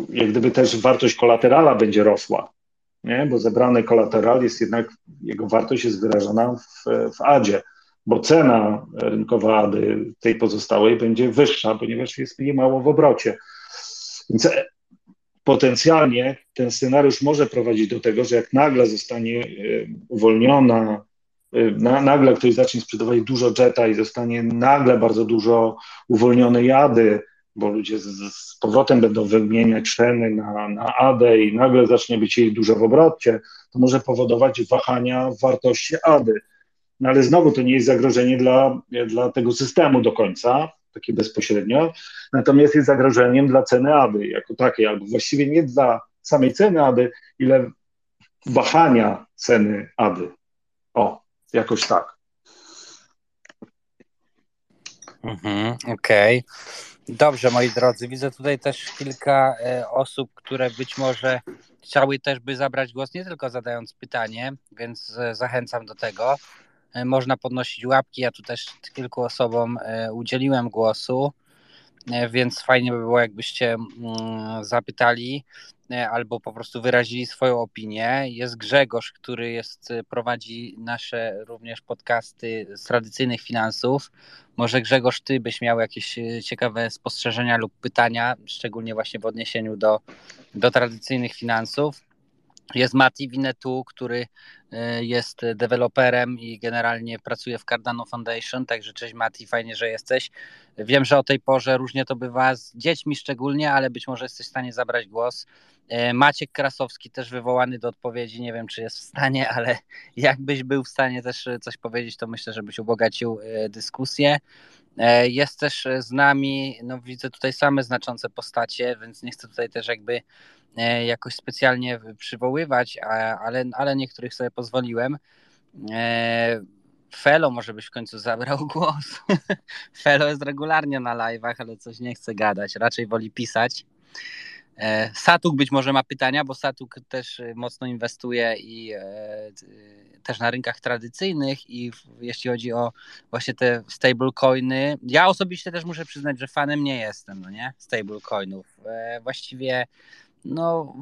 jak gdyby też wartość kolaterala będzie rosła, nie? bo zebrany kolateral jest jednak, jego wartość jest wyrażona w, w ADzie, bo cena rynkowa ADY tej pozostałej będzie wyższa, ponieważ jest mniej mało w obrocie. Więc potencjalnie ten scenariusz może prowadzić do tego, że jak nagle zostanie e, uwolniona, e, nagle ktoś zacznie sprzedawać dużo jeta i zostanie nagle bardzo dużo uwolnione jady, bo ludzie z powrotem będą wymieniać ceny na, na ADE i nagle zacznie być jej dużo w obrocie, to może powodować wahania wartości ADY. No ale znowu to nie jest zagrożenie dla, dla tego systemu do końca, takie bezpośrednio, natomiast jest zagrożeniem dla ceny ADY jako takiej, albo właściwie nie dla samej ceny ADY, ile wahania ceny ADY. O, jakoś tak. Mhm, Okej. Okay. Dobrze, moi drodzy, widzę tutaj też kilka e, osób, które być może chciały też by zabrać głos, nie tylko zadając pytanie, więc e, zachęcam do tego. E, można podnosić łapki, ja tu też kilku osobom udzieliłem głosu, więc fajnie by było, jakbyście mm, zapytali albo po prostu wyrazili swoją opinię. Jest Grzegorz, który jest, prowadzi nasze również podcasty z tradycyjnych finansów. Może Grzegorz, ty byś miał jakieś e, ciekawe spostrzeżenia lub pytania, szczególnie właśnie w odniesieniu do, do tradycyjnych finansów. Jest Mati Winetu, który e, jest deweloperem i generalnie pracuje w Cardano Foundation, także cześć Mati, fajnie, że jesteś. Wiem, że o tej porze różnie to bywa z dziećmi szczególnie, ale być może jesteś w stanie zabrać głos. E, Maciek Krasowski też wywołany do odpowiedzi, nie wiem czy jest w stanie, ale *laughs* jakbyś był w stanie też coś powiedzieć, to myślę, żebyś ubogacił e, dyskusję. Jest też z nami, no widzę tutaj same znaczące postacie, więc nie chcę tutaj też jakby jakoś specjalnie przywoływać, ale, ale niektórych sobie pozwoliłem. Felo może byś w końcu zabrał *laughs* głos. Felo jest regularnie na live'ach, ale coś nie chce gadać, raczej woli pisać. E, Satuk być może ma pytania, bo Satuk też e, mocno inwestuje i e, też na rynkach tradycyjnych i jeśli chodzi o właśnie te stablecoiny, ja osobiście też muszę przyznać, że fanem nie jestem, no nie, stablecoinów. Właściwie no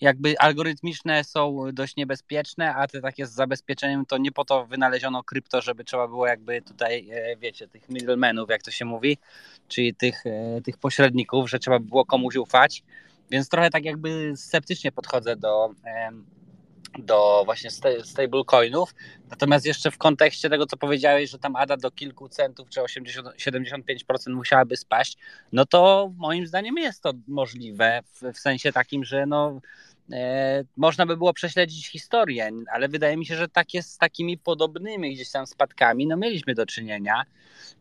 jakby algorytmiczne są dość niebezpieczne, a te takie z zabezpieczeniem to nie po to wynaleziono krypto, żeby trzeba było jakby tutaj, e, wiecie, tych middlemenów, jak to się mówi, czyli tych, e, tych pośredników, że trzeba było komuś ufać. Więc trochę tak jakby sceptycznie podchodzę do, do właśnie stablecoinów. Natomiast jeszcze w kontekście tego, co powiedziałeś, że tam ADA do kilku centów czy 80, 75% musiałaby spaść, no to moim zdaniem jest to możliwe w, w sensie takim, że no E, można by było prześledzić historię, ale wydaje mi się, że takie z takimi podobnymi gdzieś tam spadkami, no mieliśmy do czynienia.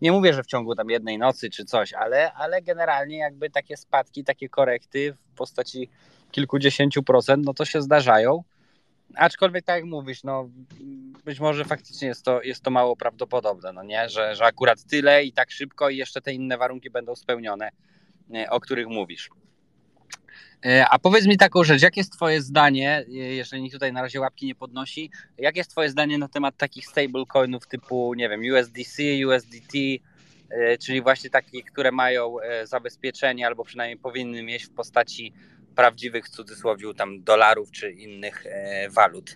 Nie mówię, że w ciągu tam jednej nocy czy coś, ale, ale generalnie jakby takie spadki, takie korekty w postaci kilkudziesięciu procent, no to się zdarzają. Aczkolwiek tak jak mówisz, no być może faktycznie jest to, jest to mało prawdopodobne, no nie? Że, że akurat tyle i tak szybko i jeszcze te inne warunki będą spełnione, e, o których mówisz. E, a powiedz mi taką rzecz, jakie jest Twoje zdanie, e, jeżeli nikt tutaj na razie łapki nie podnosi, jakie jest Twoje zdanie na temat takich stablecoinów typu, nie wiem, USDC, USDT, czyli właśnie takich, które mają zabezpieczenie albo przynajmniej powinny mieć w postaci prawdziwych, w cudzysłowie, tam dolarów czy innych walut?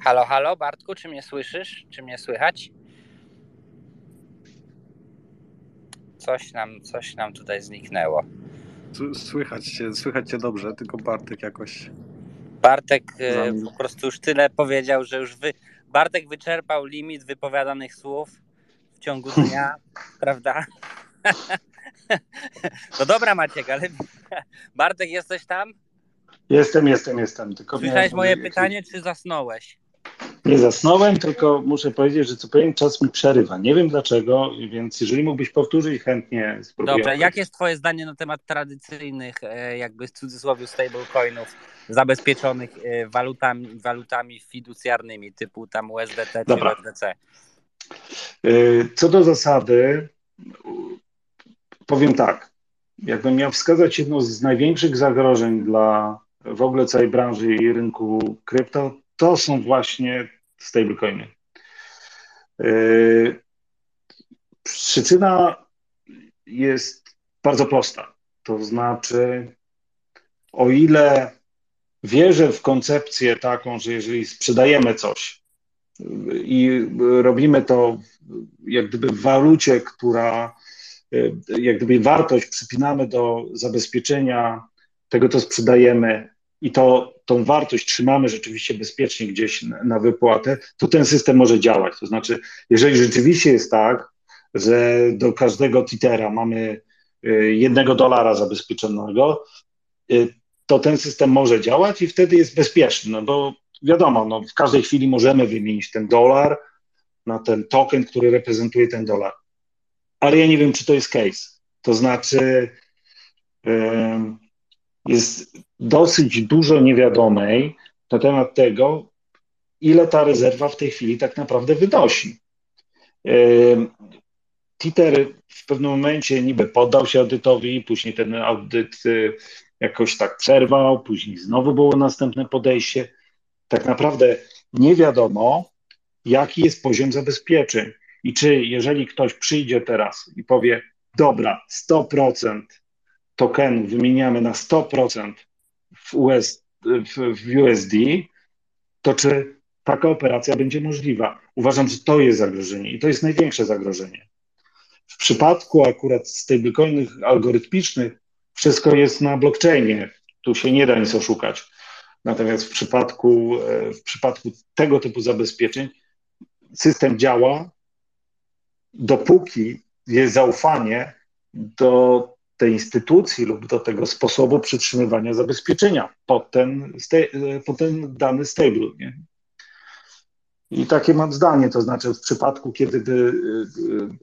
Halo, halo, Bartku, czy mnie słyszysz? Czy mnie słychać? Coś nam, coś nam tutaj zniknęło. Słychać cię, słychać cię dobrze, tylko Bartek jakoś. Bartek e, po prostu już tyle powiedział, że już wy... Bartek wyczerpał limit wypowiadanych słów w ciągu dnia, prawda? No dobra, Maciek, ale Bartek, jesteś tam? Jestem, jestem, jestem. Tylko Słyszałeś moje pytanie, czy zasnąłeś? Nie zasnąłem, tylko muszę powiedzieć, że co pewien czas mi przerywa. Nie wiem dlaczego, więc jeżeli mógłbyś powtórzyć, chętnie spróbuję. Dobrze, jakie jest Twoje zdanie na temat tradycyjnych, e, jakby w cudzysłowie stablecoinów zabezpieczonych e, walutami, walutami fiducjarnymi typu tam USDT Dobra. czy USDC? E, co do zasady, powiem tak. Jakbym miał wskazać jedno z największych zagrożeń dla w ogóle całej branży i rynku krypto, to są właśnie stablecoiny. Przyczyna jest bardzo prosta. To znaczy, o ile wierzę w koncepcję taką, że jeżeli sprzedajemy coś i robimy to jak gdyby w walucie, która jak gdyby wartość przypinamy do zabezpieczenia tego, co sprzedajemy i to, tą wartość trzymamy rzeczywiście bezpiecznie gdzieś na, wypłatę, to ten system może działać. To znaczy, jeżeli rzeczywiście jest tak, że do każdego titera mamy y, jednego dolara zabezpieczonego, y, to ten system może działać i wtedy jest bezpieczny, no bo wiadomo, no w każdej chwili możemy wymienić ten dolar na ten token, który reprezentuje ten dolar. Ale ja nie wiem, czy to jest case. To znaczy, jest dosyć dużo niewiadomej na temat tego, ile ta rezerwa w tej chwili tak naprawdę wynosi. Titer w pewnym momencie niby poddał się audytowi, później ten audyt y, jakoś tak przerwał, później znowu było następne podejście. Tak naprawdę nie wiadomo, jaki jest poziom zabezpieczeń i czy jeżeli ktoś przyjdzie teraz i powie, dobra, 100% tokenu wymieniamy na 100% w, US, w, w USD, to czy taka operacja będzie możliwa? Uważam, że to jest zagrożenie i to jest największe zagrożenie. W przypadku akurat stablecoinów algorytmicznych wszystko jest na blockchainie. Tu się nie da nic oszukać. Natomiast w przypadku, e, w przypadku tego typu zabezpieczeń system działa, dopóki jest zaufanie do tej instytucji lub do tego sposobu przytrzymywania zabezpieczenia pod ten, e, pod ten dany stable. Nie? I takie mam zdanie, to znaczy w przypadku, kiedy y,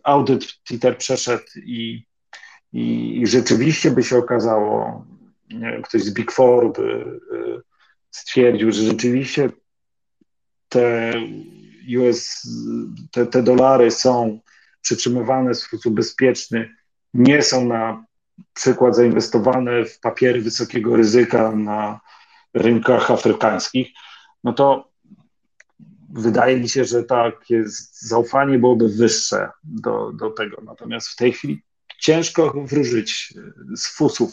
audyt Twitter przeszedł i, i, i rzeczywiście by się okazało, wiem, ktoś z Big Four by y, stwierdził, że rzeczywiście te US, te, te dolary są przytrzymywane w sposób bezpieczny, nie są na przykład zainwestowane w papiery wysokiego ryzyka na rynkach afrykańskich, no to wydaje mi się, że tak zaufanie byłoby wyższe do, do tego. Natomiast w tej chwili ciężko wróżyć e, z fusów,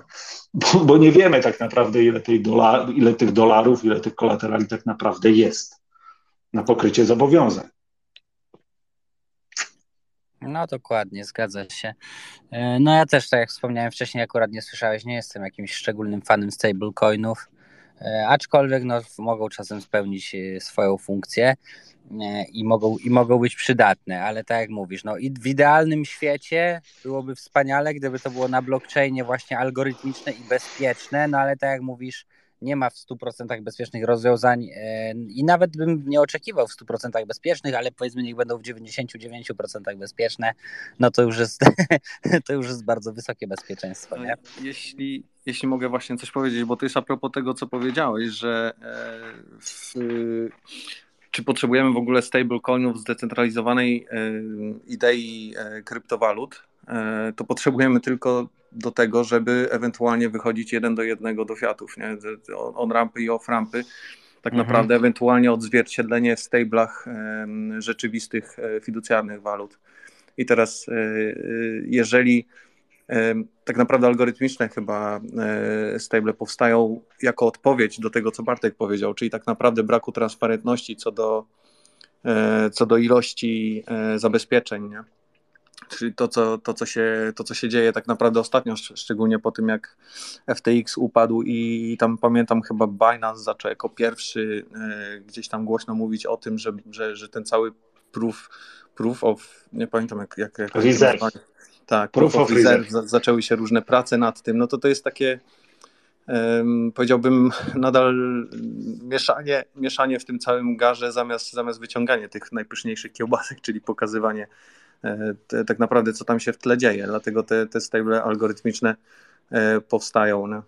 *laughs* bo, bo nie wiemy tak naprawdę, ile, tej dolar, ile tych dolarów, ile tych kolaterali tak naprawdę jest na pokrycie zobowiązań. No dokładnie, zgadza się. E, no ja też, tak jak wspomniałem wcześniej, akurat nie słyszałeś, nie jestem jakimś szczególnym fanem stablecoinów. E, aczkolwiek no, mogą czasem spełnić swoją funkcję i mogą, i mogą być przydatne, ale tak jak mówisz, no i w idealnym świecie byłoby wspaniale, gdyby to było na blockchainie właśnie algorytmiczne i bezpieczne, no ale tak jak mówisz, nie ma w 100% bezpiecznych rozwiązań i nawet bym nie oczekiwał w 100% bezpiecznych, ale powiedzmy niech będą w 99% bezpieczne, no to już jest, *laughs* to już jest bardzo wysokie bezpieczeństwo. Nie? Jeśli, jeśli mogę właśnie coś powiedzieć, bo to jest a propos tego, co powiedziałeś, że e, w, czy potrzebujemy w ogóle stablecoinów zdecentralizowanej e, idei e, kryptowalut, to potrzebujemy tylko do tego, żeby ewentualnie wychodzić jeden do jednego do fiatów, nie? on rampy i off rampy. Tak mhm. naprawdę ewentualnie odzwierciedlenie w stablach rzeczywistych fiducjarnych walut. I teraz jeżeli tak naprawdę algorytmiczne chyba e, stable powstają jako odpowiedź do tego, co Bartek powiedział, czyli tak naprawdę braku transparentności co do, e, co do ilości e, zabezpieczeń. Nie? Czyli to co, to, co się, to, co się dzieje tak naprawdę ostatnio, szczególnie po tym, jak FTX upadł i tam pamiętam chyba Binance zaczął jako pierwszy gdzieś tam głośno mówić o tym, że, że, że ten cały proof, proof of, nie pamiętam jak, jak, jak Reserve. Tak, Proof of Reserve. Zaczęły się różne prace nad tym. No to to jest takie, powiedziałbym, nadal mieszanie, mieszanie w tym całym garze zamiast, zamiast wyciąganie tych najpyszniejszych kiełbasek, czyli pokazywanie e, te, tak naprawdę, co tam się w tle dzieje. Dlatego te, te stable algorytmiczne e, powstają. No.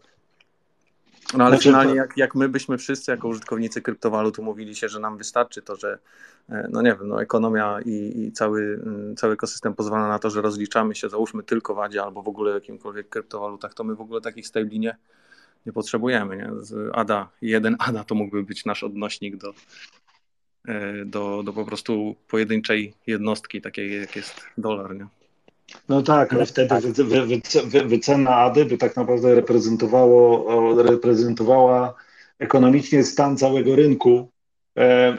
No ale znaczy, finalnie jak, jak my byśmy wszyscy jako użytkownicy kryptowalut umówili się, że nam wystarczy to, że e, no nie wiem, no ekonomia i, i cały, mm, cały ekosystem pozwala na to, że rozliczamy się załóżmy tylko w ADA albo w ogóle jakimkolwiek kryptowalutach, to my w ogóle takich stabli nie, nie potrzebujemy. Nie? Z ADA, jeden ADA to mógłby być nasz odnośnik do, do, do po prostu pojedynczej jednostki, takiej jak jest dolar, nie? No tak, ale wtedy wy, wy, wy, wycena ADY by tak naprawdę reprezentowało, reprezentowała ekonomicznie stan całego rynku. E,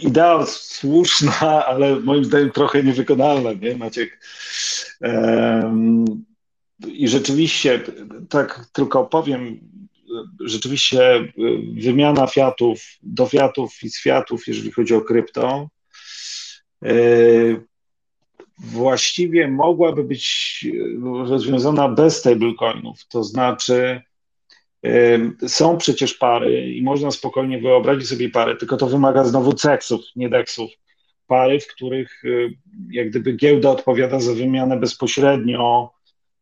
idea słuszna, ale moim zdaniem trochę niewykonalna, nie Maciek? E, I rzeczywiście, tak tylko powiem, rzeczywiście wymiana fiatów do fiatów i z fiatów, jeżeli chodzi o krypto, e, właściwie mogłaby być rozwiązana bez stablecoinów. To znaczy, są przecież pary i można spokojnie wyobrazić sobie pary, tylko to wymaga znowu ceksów, nie deksów. Pary, w których jak gdyby giełda odpowiada za wymianę bezpośrednio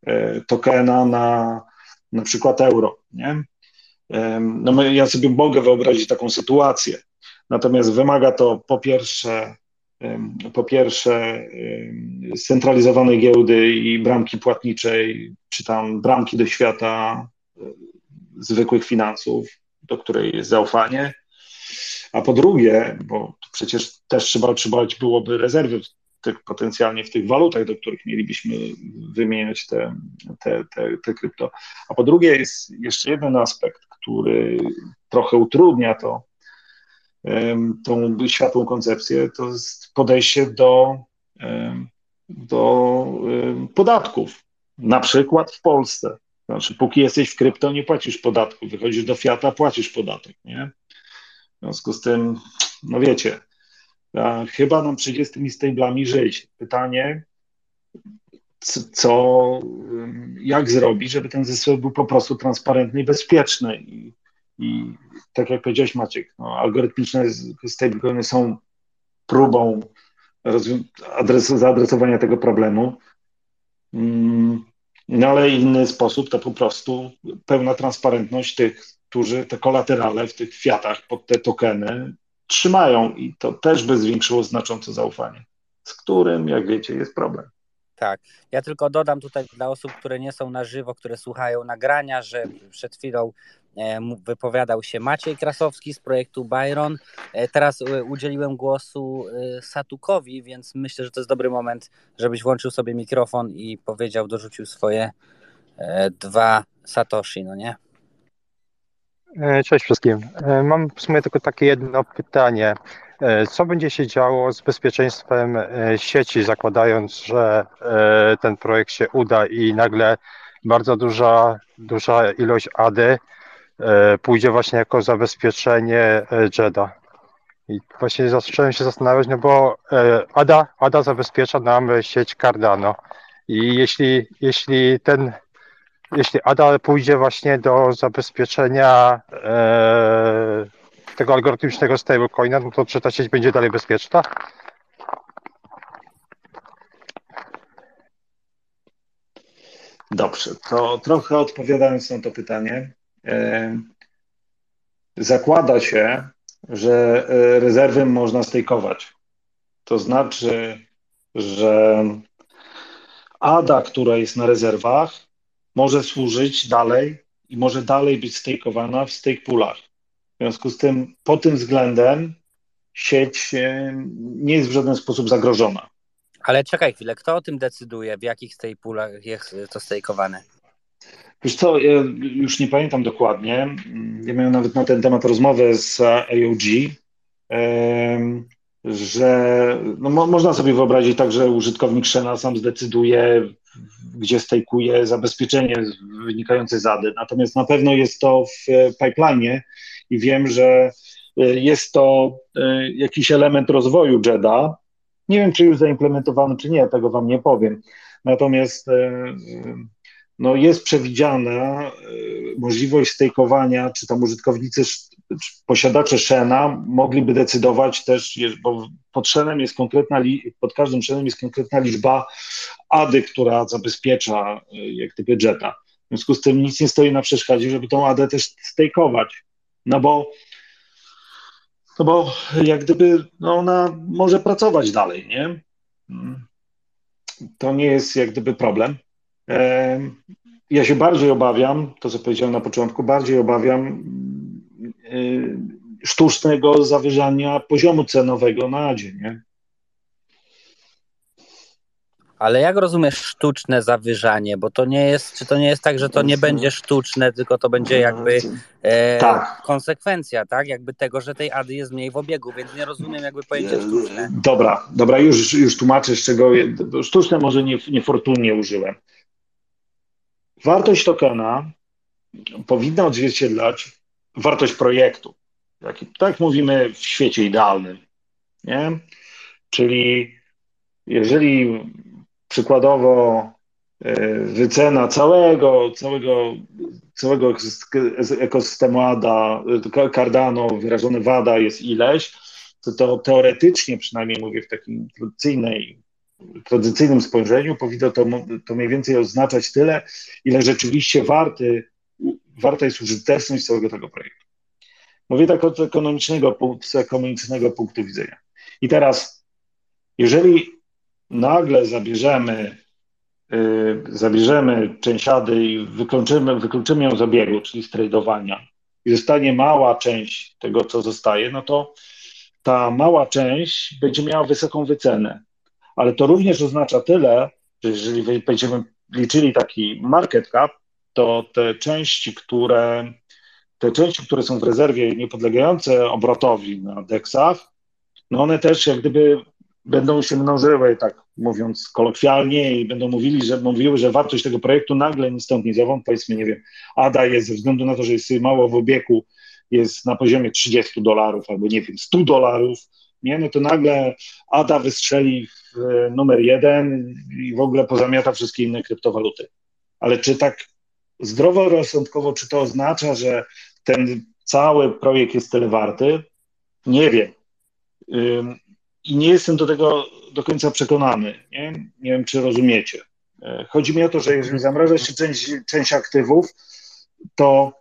e, tokena na na przykład euro. Nie? No ja sobie mogę wyobrazić taką sytuację. Natomiast wymaga to po pierwsze po pierwsze scentralizowanej giełdy i bramki płatniczej, czy tam bramki do świata e, zwykłych finansów, do której jest zaufanie, a po drugie, bo przecież też trzeba otrzymać byłoby rezerwy tych, potencjalnie w tych walutach, do których mielibyśmy wymieniać te, te, te, te krypto. A po drugie jest jeszcze jeden aspekt, który trochę utrudnia to, tą światłą koncepcję, to jest podejście do, do podatków. Na przykład w Polsce. Znaczy, póki jesteś w krypto, nie płacisz podatku. Wychodzisz do fiata, płacisz podatek, nie? W związku z tym, no wiecie, chyba nam przyjdzie z tymi stablami żyć. Pytanie, co, jak zrobić, żeby ten zysk był po prostu transparentny i bezpieczny. I i tak jak powiedziałeś Maciek, no, algorytmiczne stablecoiny są próbą adres- zaadresowania tego problemu. Mm, no ale inny sposób to po prostu pełna transparentność tych, którzy te kolaterale w tych fiatach pod te tokeny trzymają i to też by zwiększyło znacząco zaufanie, z którym, jak wiecie, jest problem. Tak. Ja tylko dodam tutaj dla osób, które nie są na żywo, które słuchają nagrania, że przed chwilą e, wypowiadał się Maciej Krasowski z projektu Byron. E, teraz e, udzieliłem głosu Satukowi, więc myślę, że to jest dobry moment, żebyś włączył sobie mikrofon i powiedział, dorzucił swoje dwa Satoshi, no nie? Cześć wszystkim. Mam w sumie tylko takie jedno pytanie. E, co będzie się działo z bezpieczeństwem e, sieci, zakładając, że e, ten projekt się uda i nagle bardzo duża, duża ilość ADY pójdzie właśnie jako zabezpieczenie JEDA? I właśnie zacząłem się zastanawiać, no bo ADA, ADA zabezpiecza nam sieć Cardano. I jeśli, jeśli ten jeśli ADA pójdzie właśnie do zabezpieczenia tego algorytmicznego stablecoina, no to czy ta sieć będzie dalej bezpieczna? Dobrze, to trochę odpowiadając na to pytanie, e, zakłada się, że e, rezerwy można stejkować. To znaczy, że ADA, która jest na rezerwach, może służyć dalej i może dalej być stejkowana w stake poolach. W związku z tym, pod tym względem sieć e, nie jest w żaden sposób zagrożona. Ale czekaj chwilę, kto o tym decyduje, w jakich stejpulach jest to stejkowane? Wiesz co, ja już nie pamiętam dokładnie. Ja miałem nawet na ten temat rozmowę z AOG, że no, można sobie wyobrazić tak, że użytkownik Shena sam zdecyduje, gdzie stejkuje zabezpieczenie wynikające z ADY. Natomiast na pewno jest to w pipeline i wiem, że e, jest to e, jakiś element rozwoju JEDA. Nie wiem, czy już zaimplementowany, czy nie, tego Wam nie powiem. Natomiast e, no, jest przewidziana możliwość stejkowania, czy tam użytkownicy, posiadacze Shena mogliby decydować też, bo pod Shenem jest konkretna, pod każdym Shenem jest konkretna liczba ADY, która zabezpiecza jak gdyby JETA. W związku z tym nic nie stoi na przeszkodzie, żeby tą AD też stejkować. No bo, no bo jak gdyby no ona może pracować dalej, nie? To nie jest jak gdyby problem. Ja się bardziej obawiam, to co powiedziałem na początku, bardziej obawiam sztucznego zawyżania poziomu cenowego na Adzie, nie? Ale jak rozumiesz sztuczne zawyżanie? Bo to nie jest, czy to nie jest tak, że to nie będzie sztuczne, tylko to będzie jakby e, tak. konsekwencja, tak? Jakby tego, że tej ady jest mniej w obiegu, więc nie rozumiem jakby pojęcia sztuczne. Dobra, dobra, już, już tłumaczę, z czego sztuczne może nie, niefortunnie użyłem. Wartość tokena powinna odzwierciedlać wartość projektu. Tak mówimy w świecie idealnym. Nie? Czyli jeżeli przykładowo e, wycena całego, całego, całego ekosystemu ADA, Cardano wyrażone w ADA jest ileś, to, to teoretycznie, przynajmniej mówię w takim tradycyjnej, tradycyjnym spojrzeniu, powinno to, to mniej więcej oznaczać tyle, ile rzeczywiście warty, warta jest użyteczność całego tego projektu. Mówię tak od ekonomicznego, z ekonomicznego punktu widzenia. I teraz, jeżeli nagle zabierzemy, yy, zabierzemy częściady i wykluczymy, wykluczymy ją z obiegu, czyli z tradowania i zostanie mała część tego, co zostaje, no to ta mała część będzie miała wysoką wycenę. Ale to również oznacza tyle, że jeżeli będziemy liczyli taki market cap, to te części, które te części, które są w rezerwie niepodlegające obrotowi na deksach, no one też jak gdyby będą się mnożyły, tak mówiąc kolokwialnie, i będą mówili, że mówiły, że wartość tego projektu nagle ni stąd, ni zowąd, powiedzmy, nie wiem, ADA jest ze względu na to, że jest mało w obiegu, jest na poziomie 30 dolarów albo nie wiem, 100 dolarów, nie, no to nagle ADA wystrzeli w numer jeden i w ogóle pozamiata wszystkie inne kryptowaluty. Ale czy tak zdroworozsądkowo, czy to oznacza, że ten cały projekt jest tyle warty? Nie wiem i nie jestem do tego do końca przekonany. Nie, nie wiem, czy rozumiecie. E, chodzi mi o to, że jeżeli zamraża się część, część aktywów, to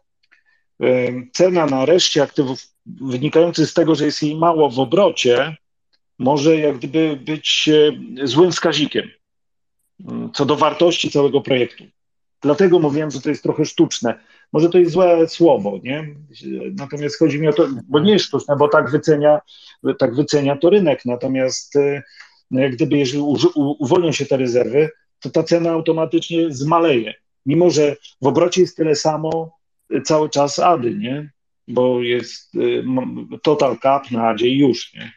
e, cena na reszcie aktywów wynikającej z tego, że jest jej mało w obrocie, może jak gdyby być e, złym wskaźnikiem mm, co do wartości całego projektu. Dlatego mówiłem, że to jest trochę sztuczne. Może to jest złe słowo, nie? Natomiast chodzi mi o to, bo nie jest sztuczne, bo tak wycenia, tak wycenia to rynek. Natomiast no gdyby, jeżeli uwolnią się te rezerwy, to ta cena automatycznie zmaleje. Mimo, że w obrocie jest tyle samo e, cały czas ADY, nie? Bo jest e, total cap na ADzie już, nie?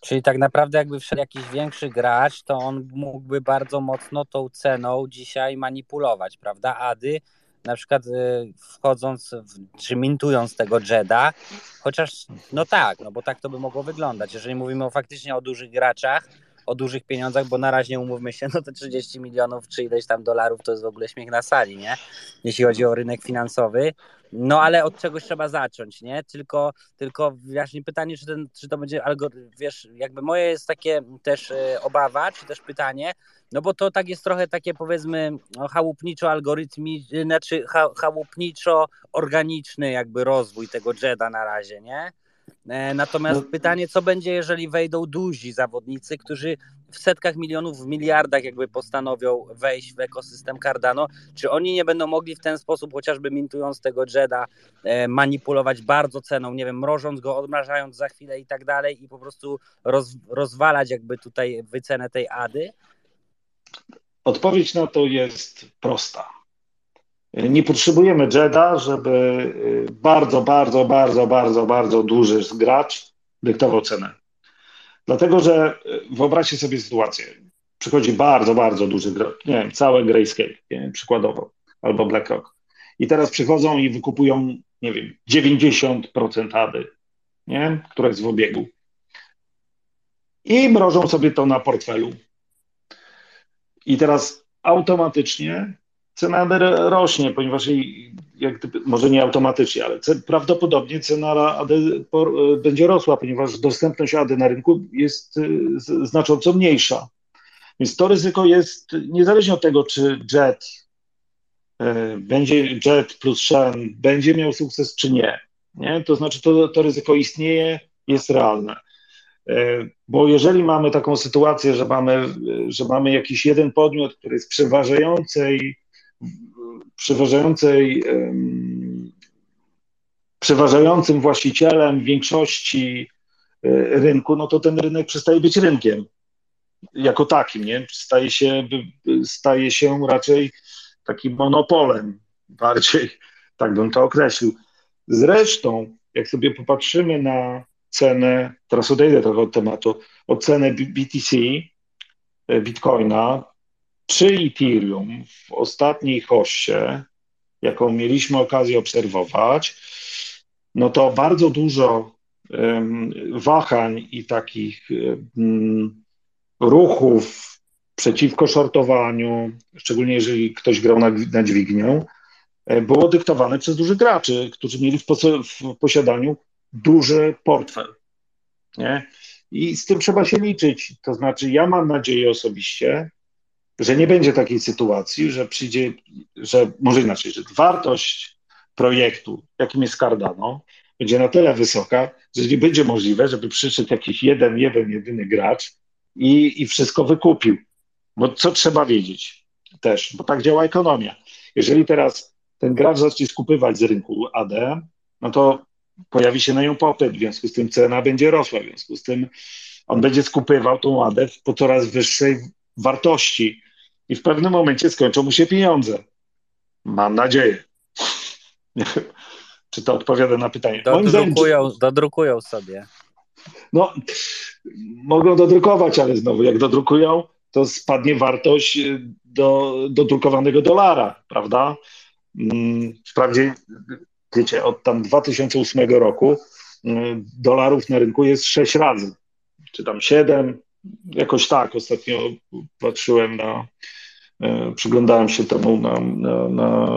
Czyli tak naprawdę jakby wszedł jakiś większy gracz, to on mógłby bardzo mocno tą ceną dzisiaj manipulować, prawda? Ady na przykład y, wchodząc w, czy mintując tego Jeda, chociaż no tak, no bo tak to by mogło wyglądać. Jeżeli mówimy o faktycznie o dużych graczach, o dużych pieniądzach, bo na razie umówmy się, *laughs* no to 30 milionów czy ileś tam dolarów to jest w ogóle śmiech na sali, nie? Jeśli chodzi o rynek finansowy. No ale od czegoś trzeba zacząć, nie? Tylko, tylko właśnie pytanie, czy, ten, czy to będzie algorytm, wiesz, jakby moje jest takie też y, obawa, czy też pytanie, no bo to tak jest trochę takie powiedzmy no, chałupniczo algorytmi, znaczy chałupniczo organiczny jakby rozwój tego Jeda na razie, nie? E, natomiast no. pytanie, co będzie, jeżeli wejdą duzi zawodnicy, którzy w setkach milionów, w miliardach jakby postanowią wejść w ekosystem Cardano, czy oni nie będą mogli w ten sposób, chociażby mintując tego Jeda, e, manipulować bardzo ceną, nie wiem, mrożąc go, odmrażając za chwilę i tak dalej i po prostu roz, rozwalać jakby tutaj wycenę tej ADY? Odpowiedź na to jest prosta. Nie potrzebujemy Jeda, żeby y, bardzo, bardzo, bardzo, bardzo, bardzo duży gracz dyktował cenę. Dlatego, że y, wyobraźcie sobie sytuację. Przychodzi bardzo, bardzo duży gracz, nie wiem, całe Grayscale, wiem, przykładowo, albo BlackRock. I teraz przychodzą i wykupują, nie wiem, 90% ADY, nie? która jest w obiegu. I mrożą sobie to na portfelu. I teraz automatycznie cena rośnie, ponieważ jej, jak może nie automatycznie, ale prawdopodobnie cena AD będzie rosła, ponieważ dostępność AD na rynku jest znacząco mniejsza. Więc to ryzyko jest niezależnie od tego, czy JET będzie JET plus Shen będzie miał sukces, czy nie. nie? To znaczy, to, to ryzyko istnieje, jest realne. E, bo jeżeli mamy taką sytuację, że mamy, że mamy jakiś jeden podmiot, który jest przeważającej, przeważającej przeważającym właścicielem większości rynku, no to ten rynek przestaje być rynkiem jako takim, nie? Staje się, staje się raczej takim monopolem, bardziej, tak bym to określił. Zresztą, jak sobie popatrzymy na cenę, teraz odejdę trochę od tematu, o cenę BTC, e, Bitcoina, czy Ethereum w ostatniej hoście, jaką mieliśmy okazję obserwować, no to bardzo dużo um, wahań i takich um, ruchów przeciwko shortowaniu, szczególnie jeżeli ktoś grał na, na dźwignię, e, było dyktowane przez dużych graczy, którzy mieli w, w posiadaniu duży portfel. Nie? I z tym trzeba się liczyć. To znaczy, ja mam nadzieję osobiście, że nie będzie takiej sytuacji, że przyjdzie, że może inaczej, że wartość projektu, jakim jest Cardano, będzie na tyle wysoka, że nie będzie możliwe, żeby przyszedł jakiś jeden, jeden, jedyny gracz i, i wszystko wykupił. Bo co trzeba wiedzieć też, bo tak działa ekonomia. Jeżeli teraz ten gracz zacznie skupywać z rynku AD, no to pojawi się na nią popyt, w związku z tym cena będzie rosła, w związku z tym on będzie skupywał tą AD po coraz wyższej wartości i w pewnym momencie skończą mu się pieniądze. Mam nadzieję. *laughs* Czy to odpowiada na pytanie? Dodrukują, zdaniem, dodrukują sobie. No, mogą dodrukować, ale znowu, jak dodrukują, to spadnie wartość do, do drukowanego dolara, prawda? Mm, wprawdzie, wiecie, od tam 2008 roku mm, dolarów na rynku jest 6 razy, czy tam 7, jakoś tak. Ostatnio patrzyłem na, przyglądałem się temu na, na, na,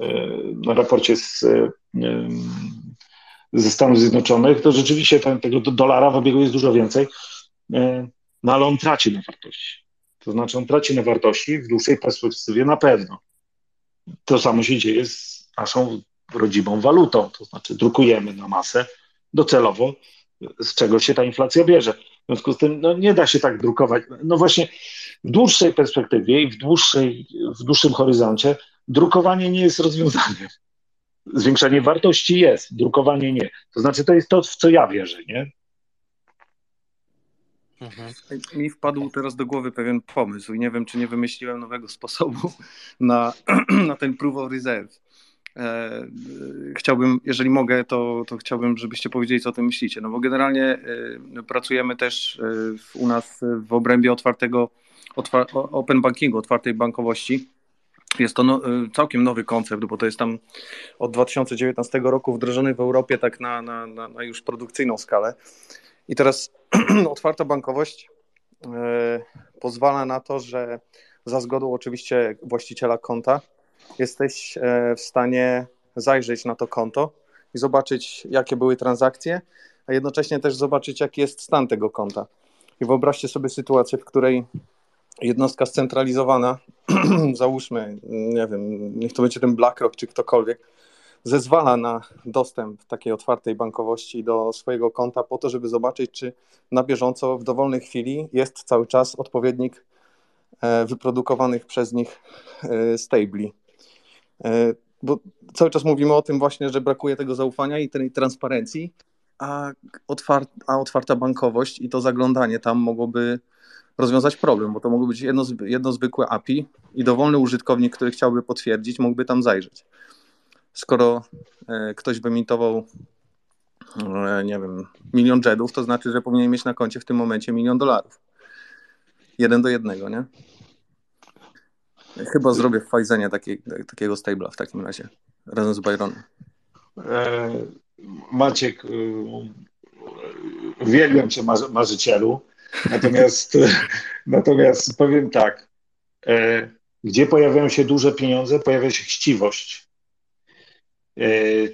e, na raporcie z, e, ze Stanów Zjednoczonych, to rzeczywiście ten, tego dolara w obiegu jest dużo więcej no ale on traci na wartości. To znaczy on traci na wartości w dłuższej perspektywie na pewno. To samo się dzieje z naszą rodzimą walutą, to znaczy drukujemy na masę docelowo, z czego się ta inflacja bierze. W związku z tym no, nie da się tak drukować. No właśnie w dłuższej perspektywie i w, dłuższej, w dłuższym horyzoncie drukowanie nie jest rozwiązaniem. Zwiększanie wartości jest, drukowanie nie. To znaczy to jest to, w co ja wierzę, nie? Mhm. Mi wpadł teraz do głowy pewien pomysł i nie wiem, czy nie wymyśliłem nowego sposobu na, *clears throat* na ten proof of reserve. E, chciałbym, jeżeli mogę, to, to chciałbym, żebyście powiedzieli, co o tym myślicie. No bo generalnie e, pracujemy też e, u nas w obrębie otwartego, otwar open bankingu, otwartej bankowości. Jest to no, całkiem nowy koncept, bo to jest tam od 2019 roku wdrożony w Europie tak na, na, na, na już produkcyjną skalę. I teraz *clears throat* otwarta bankowość e, pozwala na to, że za zgodą oczywiście właściciela konta jesteś e, w stanie zajrzeć na to konto i zobaczyć, jakie były transakcje, a jednocześnie też zobaczyć, jaki jest stan tego konta. I wyobraźcie sobie sytuację, w której jednostka scentralizowana, *clears throat* załóżmy, nie wiem, niech to będzie ten BlackRock czy ktokolwiek, zezwala na dostęp takiej otwartej bankowości do swojego konta po to, żeby zobaczyć, czy na bieżąco w dowolnej chwili jest cały czas odpowiednik e, wyprodukowanych przez nich e, stabli. E, bo cały czas mówimy o tym właśnie, że brakuje tego zaufania i tej transparencji, a, a otwarta bankowość i to zaglądanie tam mogłoby rozwiązać problem, bo to mogło być jedno, jedno zwykłe API i dowolny użytkownik, który chciałby potwierdzić, mógłby tam zajrzeć skoro e, ktoś wymitował, e, nie wiem, milion jetów, to znaczy, że powinien mieć na koncie w tym momencie milion dolarów. Jeden do jednego, nie? Chyba zrobię w Fajzenie taki, takiego stabla w takim razie, razem z Byronem. E, Maciek, uwielbiam cię marzycielu, natomiast, *laughs* natomiast powiem tak, gdzie pojawiają się duże pieniądze, pojawia się chciwość. E,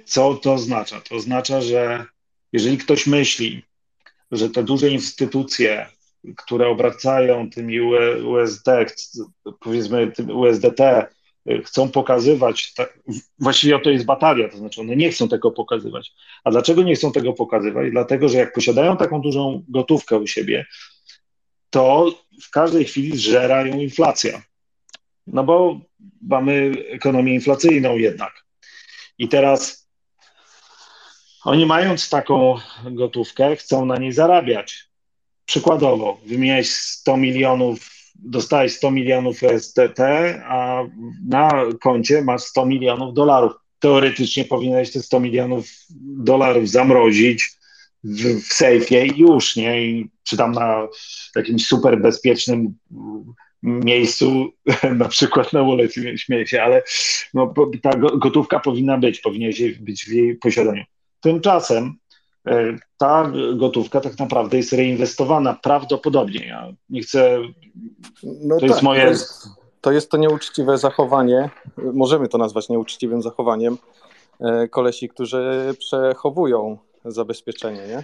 co to oznacza? To oznacza, że jeżeli ktoś myśli, że te duże instytucje, które obracają tymi USD, powiedzmy tym USDT, e, chcą pokazywać, właściwie to jest batalia, to znaczy one nie chcą tego pokazywać. A dlaczego nie chcą tego pokazywać? Dlatego, że jak posiadają taką dużą gotówkę u siebie, to w każdej chwili zżera ją inflacja. No bo mamy ekonomię inflacyjną jednak. I teraz oni mając taką gotówkę, chcą na niej zarabiać. Przykładowo, wymieniać 100 milionów, dostałeś 100 milionów STT, a na koncie masz 100 milionów dolarów. Teoretycznie powinieneś te 100 milionów dolarów zamrozić w, w sejfie i już, nie? I, czy tam na jakimś super bezpiecznym miejscu, *laughs* na przykład na ulicy, śmieję się, ale no, ta gotówka powinna być, powinien być w jej posiadaniu. Tymczasem ta gotówka tak naprawdę jest reinwestowana prawdopodobnie. Ja nie chcę. No to tak, jest moje. To jest, to jest to nieuczciwe zachowanie. Możemy to nazwać nieuczciwym zachowaniem e, kolesi, którzy przechowują zabezpieczenie, nie?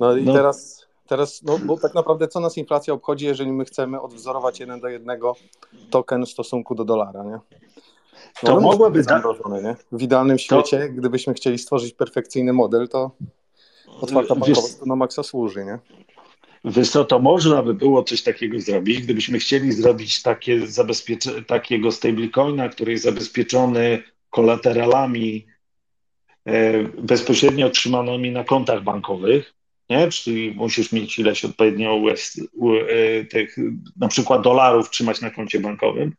No i no. teraz, teraz no, bo tak naprawdę co nas inflacja obchodzi, jeżeli my chcemy odwzorować jeden do jednego token w stosunku do dolara, nie? No, to mogłoby być zamrożone, nie? W idealnym świecie, to... gdybyśmy chcieli stworzyć perfekcyjny model, to otwarta bankowość na maksa służy, nie? Wiesz co, to można by było coś takiego zrobić, gdybyśmy chcieli zrobić takie zabezpiecze, takiego stablecoina, który jest zabezpieczony kolateralami e, bezpośrednio otrzymanymi na kontach bankowych, nie? czyli musisz mieć ileś odpowiednio US, e, tych, na przykład dolarów trzymać na koncie bankowym,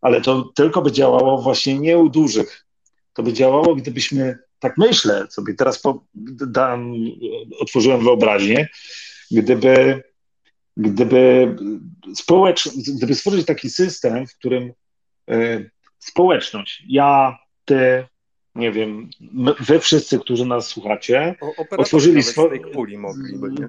ale to tylko by działało właśnie nie u dużych. To by działało, gdybyśmy, tak myślę sobie, teraz po, dam, otworzyłem wyobraźnię, gdyby, gdyby, społecz, gdyby stworzyć taki system, w którym y, społeczność, ja, ty, nie wiem, my, wy wszyscy, którzy nas słuchacie, o, otworzyli swoje. puli mogliby, nie?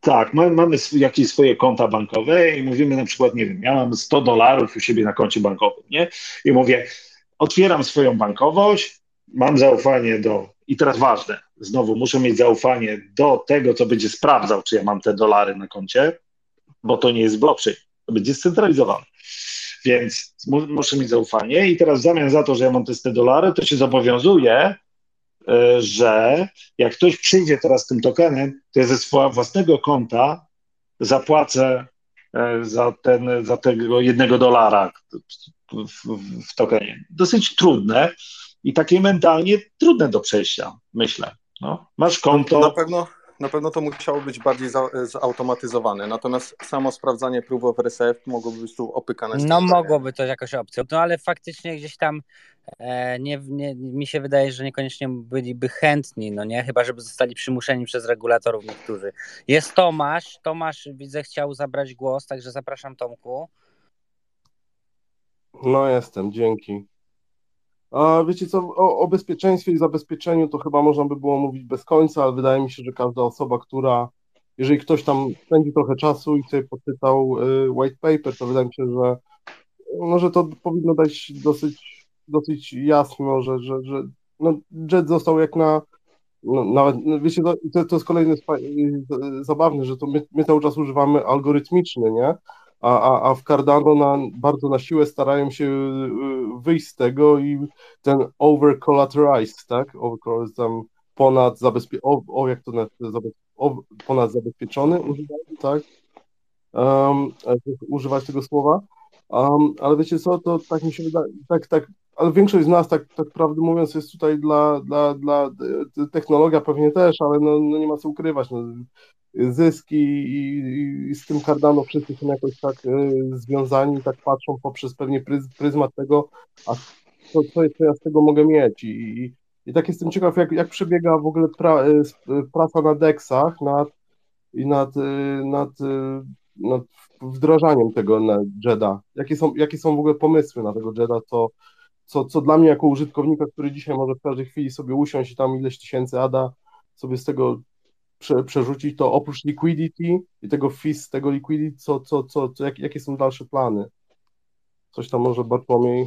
Tak, mamy jakieś swoje konta bankowe i mówimy na przykład, nie wiem, ja mam 100 dolarów u siebie na koncie bankowym, nie? I mówię, otwieram swoją bankowość, mam zaufanie do, i teraz ważne, znowu muszę mieć zaufanie do tego, co będzie sprawdzał, czy ja mam te dolary na koncie, bo to nie jest blockchain, to będzie scentralizowane. Więc muszę mieć zaufanie i teraz w zamian za to, że ja mam te dolary, to się zobowiązuję, E, że jak ktoś przyjdzie teraz tym tokenem, to ja ze swojego własnego konta zapłacę e, za, ten, za tego jednego dolara w, w, w tokenie. Dosyć trudne i takie mentalnie trudne do przejścia, myślę. No, masz konto. Na pewno, na pewno to musiało być bardziej za, zautomatyzowane, natomiast samo sprawdzanie prób of reserve mogłoby być tu opykane. No mogłoby to jakoś opcją, no ale faktycznie gdzieś tam e, nie, nie, mi się wydaje, że niekoniecznie byliby chętni, no nie, chyba żeby zostali przymuszeni przez regulatorów niektórzy. Jest Tomasz, Tomasz widzę chciał zabrać głos, także zapraszam Tomku. No jestem, dzięki. A wiecie co, o, o, bezpieczeństwie i zabezpieczeniu to chyba można by było mówić bez końca, ale wydaje mi się, że każda osoba, która, jeżeli ktoś tam spędzi trochę czasu i sobie poczytał y, white paper, to wydaje mi się, że, no, że to powinno dać dosyć, dosyć jasno, że, że, że no, JET został jak na, no, nawet, no, wiecie, to, to jest kolejny zabawne, że to my, my cały czas używamy algorytmiczny, nie? A, a, a w Cardano na, bardzo na siłę starają się y, wyjść z tego i ten over collateralized, tak? Over, tam ponad zabezpie... O, o, jak to nazywa? O, ponad zabezpieczony tak? Um, używać tego słowa. Um, ale wiecie co, to tak mi się wydaje, tak, tak, ale większość z nas, tak, tak prawdę mówiąc, jest tutaj dla, dla, dla technologia pewnie też, ale no, no nie ma co ukrywać. No, zyski i, i, z tym Cardano wszyscy są jakoś tak y, związani, tak patrzą poprzez pewnie pryz, pryzmat tego, a co, co, co ja z tego mogę mieć i, i tak jestem ciekaw, jak, jak przebiega w ogóle pra, y, praca na deksach nad, i nad, y, nad, nad wdrażaniem tego na JEDA. Jakie są, jakie są w ogóle pomysły na tego JEDA, co, co, co dla mnie jako użytkownika, który dzisiaj może w każdej chwili sobie usiąść i tam ileś tysięcy ADA sobie z tego prze, przerzucić, to oprócz liquidity i tego FIS, tego liquidity, co, co, co, co jak, jakie są dalsze plany? Coś tam może Bartłomiej?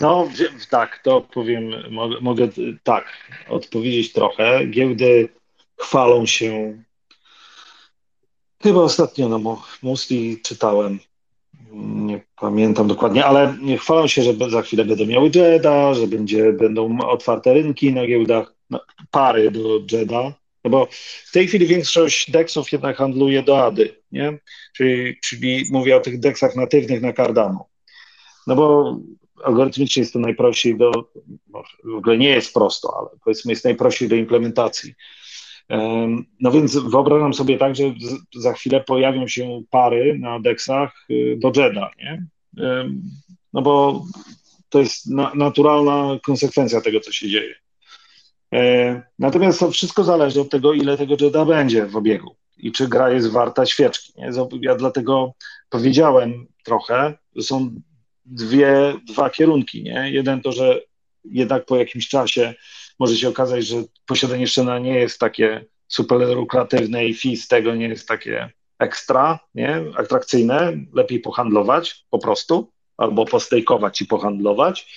No tak, to powiem, mogę, mogę tak odpowiedzieć trochę. Giełdy chwalą się, chyba ostatnio na Musli czytałem, nie pamiętam dokładnie, ale chwalą się, że za chwilę będą miały JEDA, że będzie, będą otwarte rynki na giełdach, pary do JEDA, no bo w tej chwili większość deksów jednak handluje do ADY, nie? Czyli, czyli mówię o tych deksach natywnych na Cardano. No bo algorytmicznie jest to najprościej do, w ogóle nie jest prosto, ale powiedzmy jest najprościej do implementacji. No więc wyobrażam sobie tak, że za chwilę pojawią się pary na deksach y, do JEDA, nie? No bo to jest naturalna konsekwencja tego, co się dzieje. E, natomiast to wszystko zależy od tego, ile tego JEDA będzie w obiegu i czy gra jest warta świeczki. Nie? Ja dlatego powiedziałem trochę, że są dwie, dwa kierunki. Nie? Jeden to, że jednak po jakimś czasie może się okazać, że posiadanie szczena nie jest takie super lukratywne i fee z tego nie jest takie ekstra, nie? atrakcyjne, lepiej pohandlować po prostu, albo postejkować i pohandlować,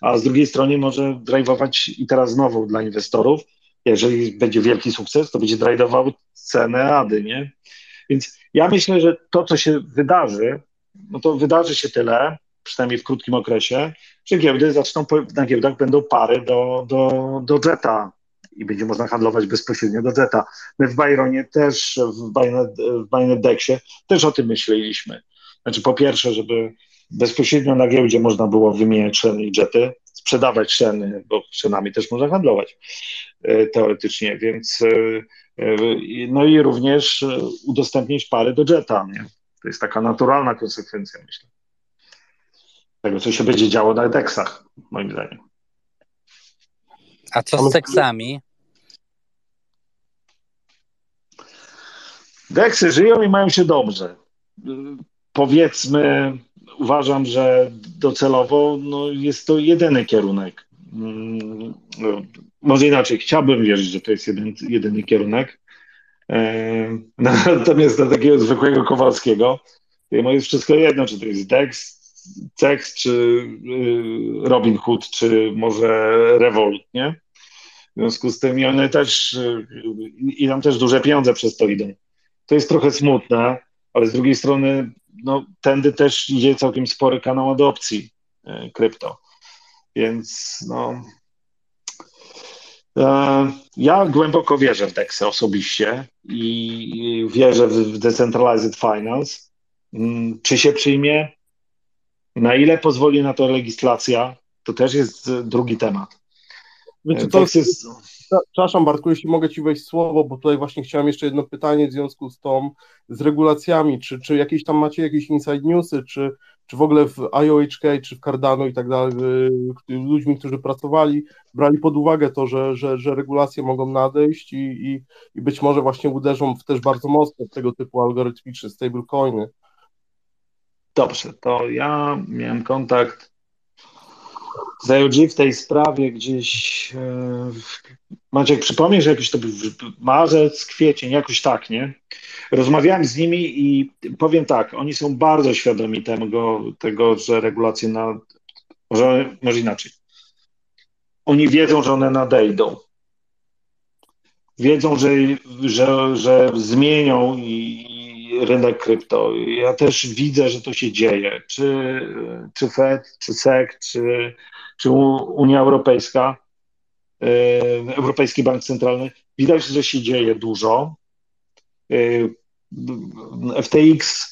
a z drugiej strony może drive'ować i teraz znowu dla inwestorów, jeżeli będzie wielki sukces, to będzie drive'ował cenę ADY, nie? Więc ja myślę, że to, co się wydarzy, no to wydarzy się tyle, przynajmniej w krótkim okresie, że giełdy zaczną, na giełdach będą pary do, do, do Jetta i będzie można handlować bezpośrednio do Jetta. My w Byronie też, w Bynet, w też o tym myśleliśmy. Znaczy po pierwsze, żeby bezpośrednio na giełdzie można było wymieniać szeny i jety, sprzedawać szeny, bo szenami też można handlować e, teoretycznie, więc e, e, no i również udostępnić pary do jeta, nie? To jest taka naturalna konsekwencja, myślę tego, co się będzie działo na deksach, moim zdaniem. A co z seksami? Deksy żyją i mają się dobrze. Powiedzmy, uważam, że docelowo no, jest to jedyny kierunek. Mm, może inaczej, chciałbym wierzyć, że to jest jeden, jedyny kierunek. *laughs* Natomiast dla takiego zwykłego Kowalskiego, to jest wszystko jedno, czy to jest Dex, Cex, czy y, Robin Hood, czy może Revolut, nie? W związku z tym i one też, y, i tam też duże pieniądze przez to idą. To jest trochę smutne, ale z drugiej strony, no, tędy też idzie całkiem spory kanał adopcji y, krypto. Więc, no, e, ja głęboko wierzę w DEXy osobiście i wierzę w Decentralized Finance. Mm, czy się przyjmie? Na ile pozwoli na to legislacja, to też jest drugi temat. Wiecie, to jest... Przepraszam Bartku, jeśli mogę Ci wejść słowo, bo tutaj właśnie chciałem jeszcze jedno pytanie w związku z tą, z regulacjami, czy, czy jakieś tam macie jakieś inside newsy, czy, czy w ogóle w IOHK, czy w Cardano i tak dalej, ludźmi, którzy pracowali, brali pod uwagę to, że, że, że regulacje mogą nadejść i, i, i być może właśnie uderzą w też bardzo mocno tego typu algorytmiczne stablecoiny. Dobrze, to ja miałem kontakt z IOG w tej sprawie gdzieś. E, Maciek, przypomnij, że jakiś to był marzec, kwiecień, jakoś tak, nie? Rozmawiałem z nimi i powiem tak, oni są bardzo świadomi tego, tego że regulacje na. Może, może inaczej. Oni wiedzą, że one nadejdą. Wiedzą, że, że, że zmienią i, rynek krypto. Ja też widzę, że to się dzieje. Czy, czy Fed, czy SEC, czy, czy Unia Europejska, e, Europejski Bank Centralny, widać, że się dzieje dużo. E, FTX,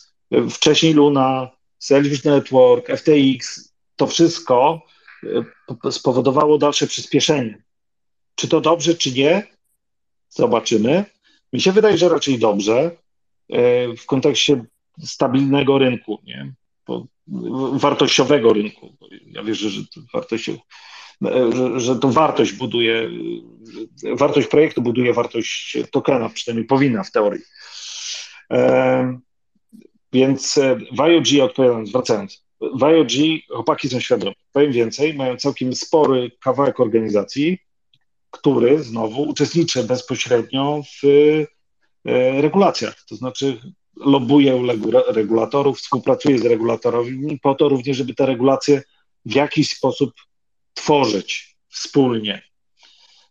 wcześniej Luna, Selfish Network, FTX, to wszystko e, spowodowało dalsze przyspieszenie. Czy to dobrze, czy nie? Zobaczymy. Mi się wydaje, że raczej dobrze. E, w kontekście stabilnego rynku, nie? wartościowego rynku. Ja wierzę, że to wartość, e, że, że to wartość buduje, wartość projektu buduje wartość tokena, przynajmniej powinna w teorii. E, więc w IOG, odpowiadając, wracając, w chłopaki są świadomi. Powiem więcej, mają całkiem spory kawałek organizacji, który znowu uczestniczy bezpośrednio w E, regulacjach, to znaczy lobuje u regulatorów, współpracuje z regulatorami po to również, żeby te regulacje w jakiś sposób tworzyć wspólnie.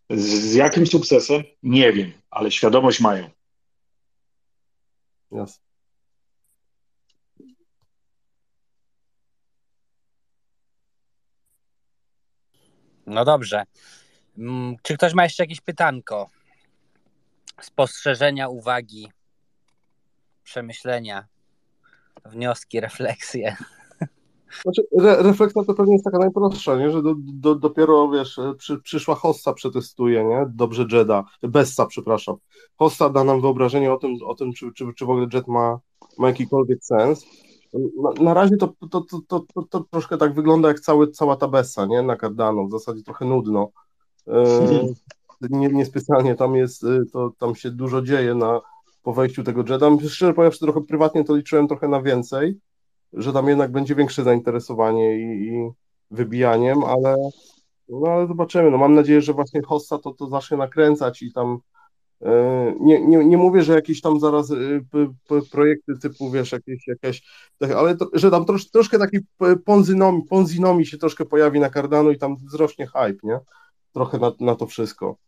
Z, z jakim sukcesem? Nie wiem, ale świadomość mają. Jasne. No dobrze. Mm, czy ktoś ma jeszcze jakieś pytanko? Spostrzeżenia, uwagi, przemyślenia, wnioski, refleksje. Znaczy, re, refleksja to pewnie jest taka najprostsza, nie? że do, do, dopiero, wiesz, przy, przyszła hossa przetestuje, nie? Dobrze Jeda, Bessa, przepraszam. Hossa da nam wyobrażenie o tym, o tym czy, czy, czy w ogóle Jet ma, ma jakikolwiek sens. Na, na razie to, to, to, to, to, to troszkę tak wygląda jak cały, cała ta Bessa, nie? Na Cardano, w zasadzie trochę nudno. Yy, *laughs* nie, niespecjalnie tam jest, y, to tam się dużo dzieje na, po wejściu tego Jeda. Szczerze powiem, że trochę prywatnie to liczyłem trochę na więcej, że tam jednak będzie większe zainteresowanie i, i wybijaniem, ale, no, ale zobaczymy. No, mam nadzieję, że właśnie Hossa to, to zacznie nakręcać i tam e, nie, nie, nie mówię, że jakieś tam zaraz y, projekty typu, wiesz, jakieś, jakieś tak, ale to, że tam trosz, troszkę taki ponzinomi, ponzinomi się troszkę pojawi na Cardano i tam wzrośnie hype, nie? Trochę na, na to wszystko.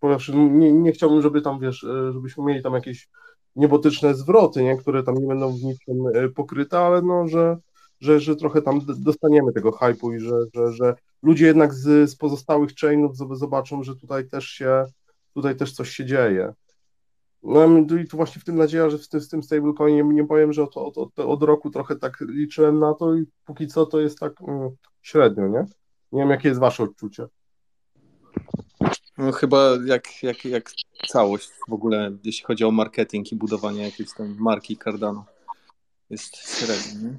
Powiedziawszy, nie, nie chciałbym, żeby tam, wiesz, e, żebyśmy mieli tam jakieś niebotyczne zwroty, nie? które tam nie będą w niczym e, pokryte, ale no, że, że, że trochę tam dostaniemy tego hypu i że, że, że ludzie jednak z, z pozostałych chainów zobaczą, że tutaj też się, tutaj też coś się dzieje. No i tu właśnie w tym nadzieja, że w tym, w tym stablecoinie nie powiem, że od, od, od, od roku trochę tak liczyłem na to i póki co to jest tak mm, średnio, nie? Nie wiem, jakie jest wasze odczucie. No, chyba jak, jak, jak całość w ogóle, jeśli chodzi o marketing i budowanie jakiejś tam marki Cardano. Jest średnio, nie?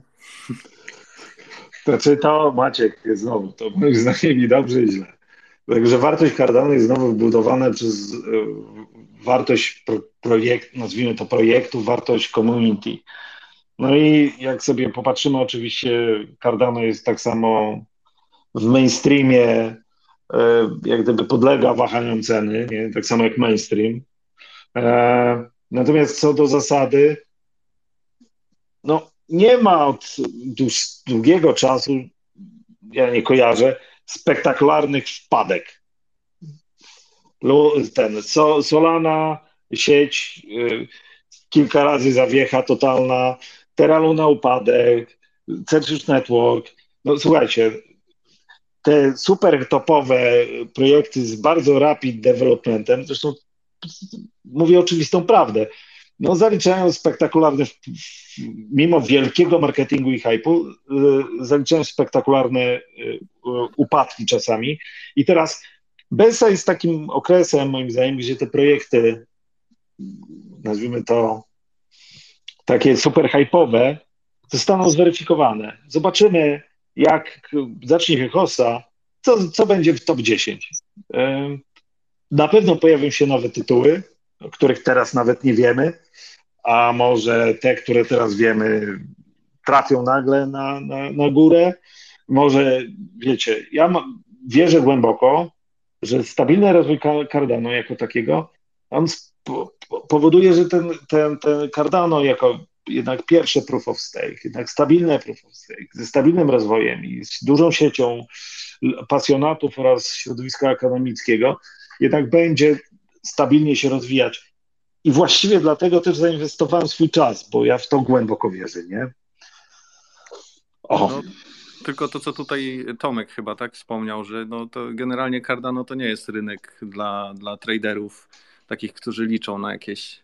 Znaczy to Maciek znowu, to moim zdaniem i dobrze i źle. Także wartość Cardano jest znowu budowana przez e, wartość pro, projekt, nazwijmy to projektu, wartość community. No i jak sobie popatrzymy, oczywiście Cardano jest tak samo w mainstreamie jak gdyby podlega wahaniom ceny, nie? tak samo jak mainstream. E, natomiast co do zasady, no nie ma od długiego czasu, ja nie kojarzę, spektakularnych wpadek. Ten Solana, sieć, e, kilka razy zawiecha totalna, Teraluna upadek, Centric Network. No słuchajcie, te super topowe projekty z bardzo rapid developmentem, zresztą mówię oczywistą prawdę, no zaliczają spektakularne, mimo wielkiego marketingu i hypu, y, zaliczają spektakularne y, upadki czasami. I teraz Bensa jest takim okresem, moim zdaniem, gdzie te projekty, nazwijmy to takie super hypowe, zostaną zweryfikowane. Zobaczymy, jak zacznie Hechosa, co, co będzie w top 10. Na pewno pojawią się nowe tytuły, o których teraz nawet nie wiemy, a może te, które teraz wiemy, trafią nagle na, na, na górę. Może, wiecie, ja ma, wierzę głęboko, że stabilny rozwój Cardano jako takiego, on powoduje, że ten, ten, ten Cardano jako jednak pierwsze proof of stake, jednak stabilne proof of stake, ze stabilnym rozwojem i z dużą siecią pasjonatów oraz środowiska akademickiego, jednak będzie stabilnie się rozwijać. I właściwie dlatego też zainwestowałem swój czas, bo ja w to głęboko wierzę, nie? O. No, tylko to, co tutaj Tomek chyba tak wspomniał, że no to generalnie Cardano to nie jest rynek dla, dla traderów, takich, którzy liczą na jakieś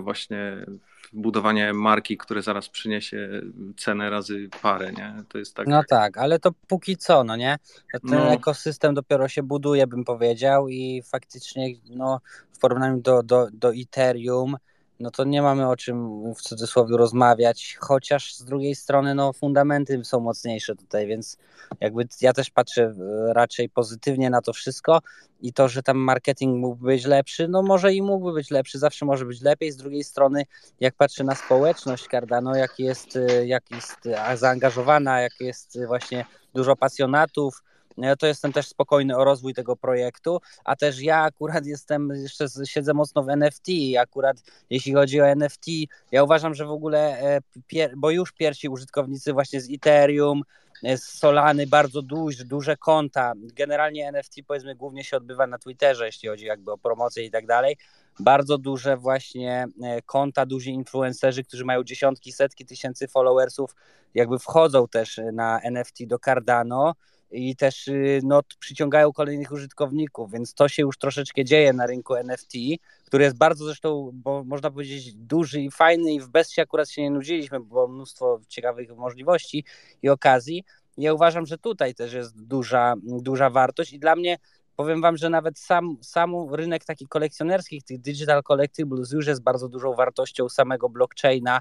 właśnie budowanie marki, które zaraz przyniesie cenę razy parę, nie? To jest tak. No tak, ale to póki co, no nie? Ten no. ekosystem dopiero się buduje, bym powiedział, i faktycznie, no, w porównaniu do, do, do Ethereum, no to nie mamy o czym w cudzysłowie rozmawiać, chociaż z drugiej strony no fundamenty są mocniejsze tutaj, więc jakby ja też patrzę raczej pozytywnie na to wszystko i to, że tam marketing mógłby być lepszy, no może i mógłby być lepszy, zawsze może być lepiej, z drugiej strony jak patrzę na społeczność Cardano, jak jest, jak jest zaangażowana, jak jest właśnie dużo pasjonatów, to jestem też spokojny o rozwój tego projektu, a też ja akurat *laughs* jestem, jeszcze siedzę mocno w NFT i akurat jeśli chodzi o NFT, ja uważam, że w ogóle, e, bo już pierwsi użytkownicy właśnie z Ethereum, e, z Solany, bardzo duże, duże konta. Generalnie NFT powiedzmy głównie się odbywa na Twitterze, jeśli chodzi jakby o promocję i tak dalej. Bardzo duże właśnie e, konta, duzi influencerzy, którzy mają dziesiątki, setki tysięcy followersów, jakby wchodzą też na NFT do Cardano i też y, no, przyciągają kolejnych użytkowników, więc to się już troszeczkę dzieje na rynku NFT, który jest bardzo zresztą, bo można powiedzieć, duży i fajny i w Bestie akurat się nie nudziliśmy, bo mnóstwo ciekawych możliwości i okazji. Ja uważam, że tutaj też jest duża, duża wartość i dla mnie powiem wam, że nawet sam, sam rynek taki kolekcjonerskich, tych digital collectibles już jest bardzo dużą wartością samego blockchaina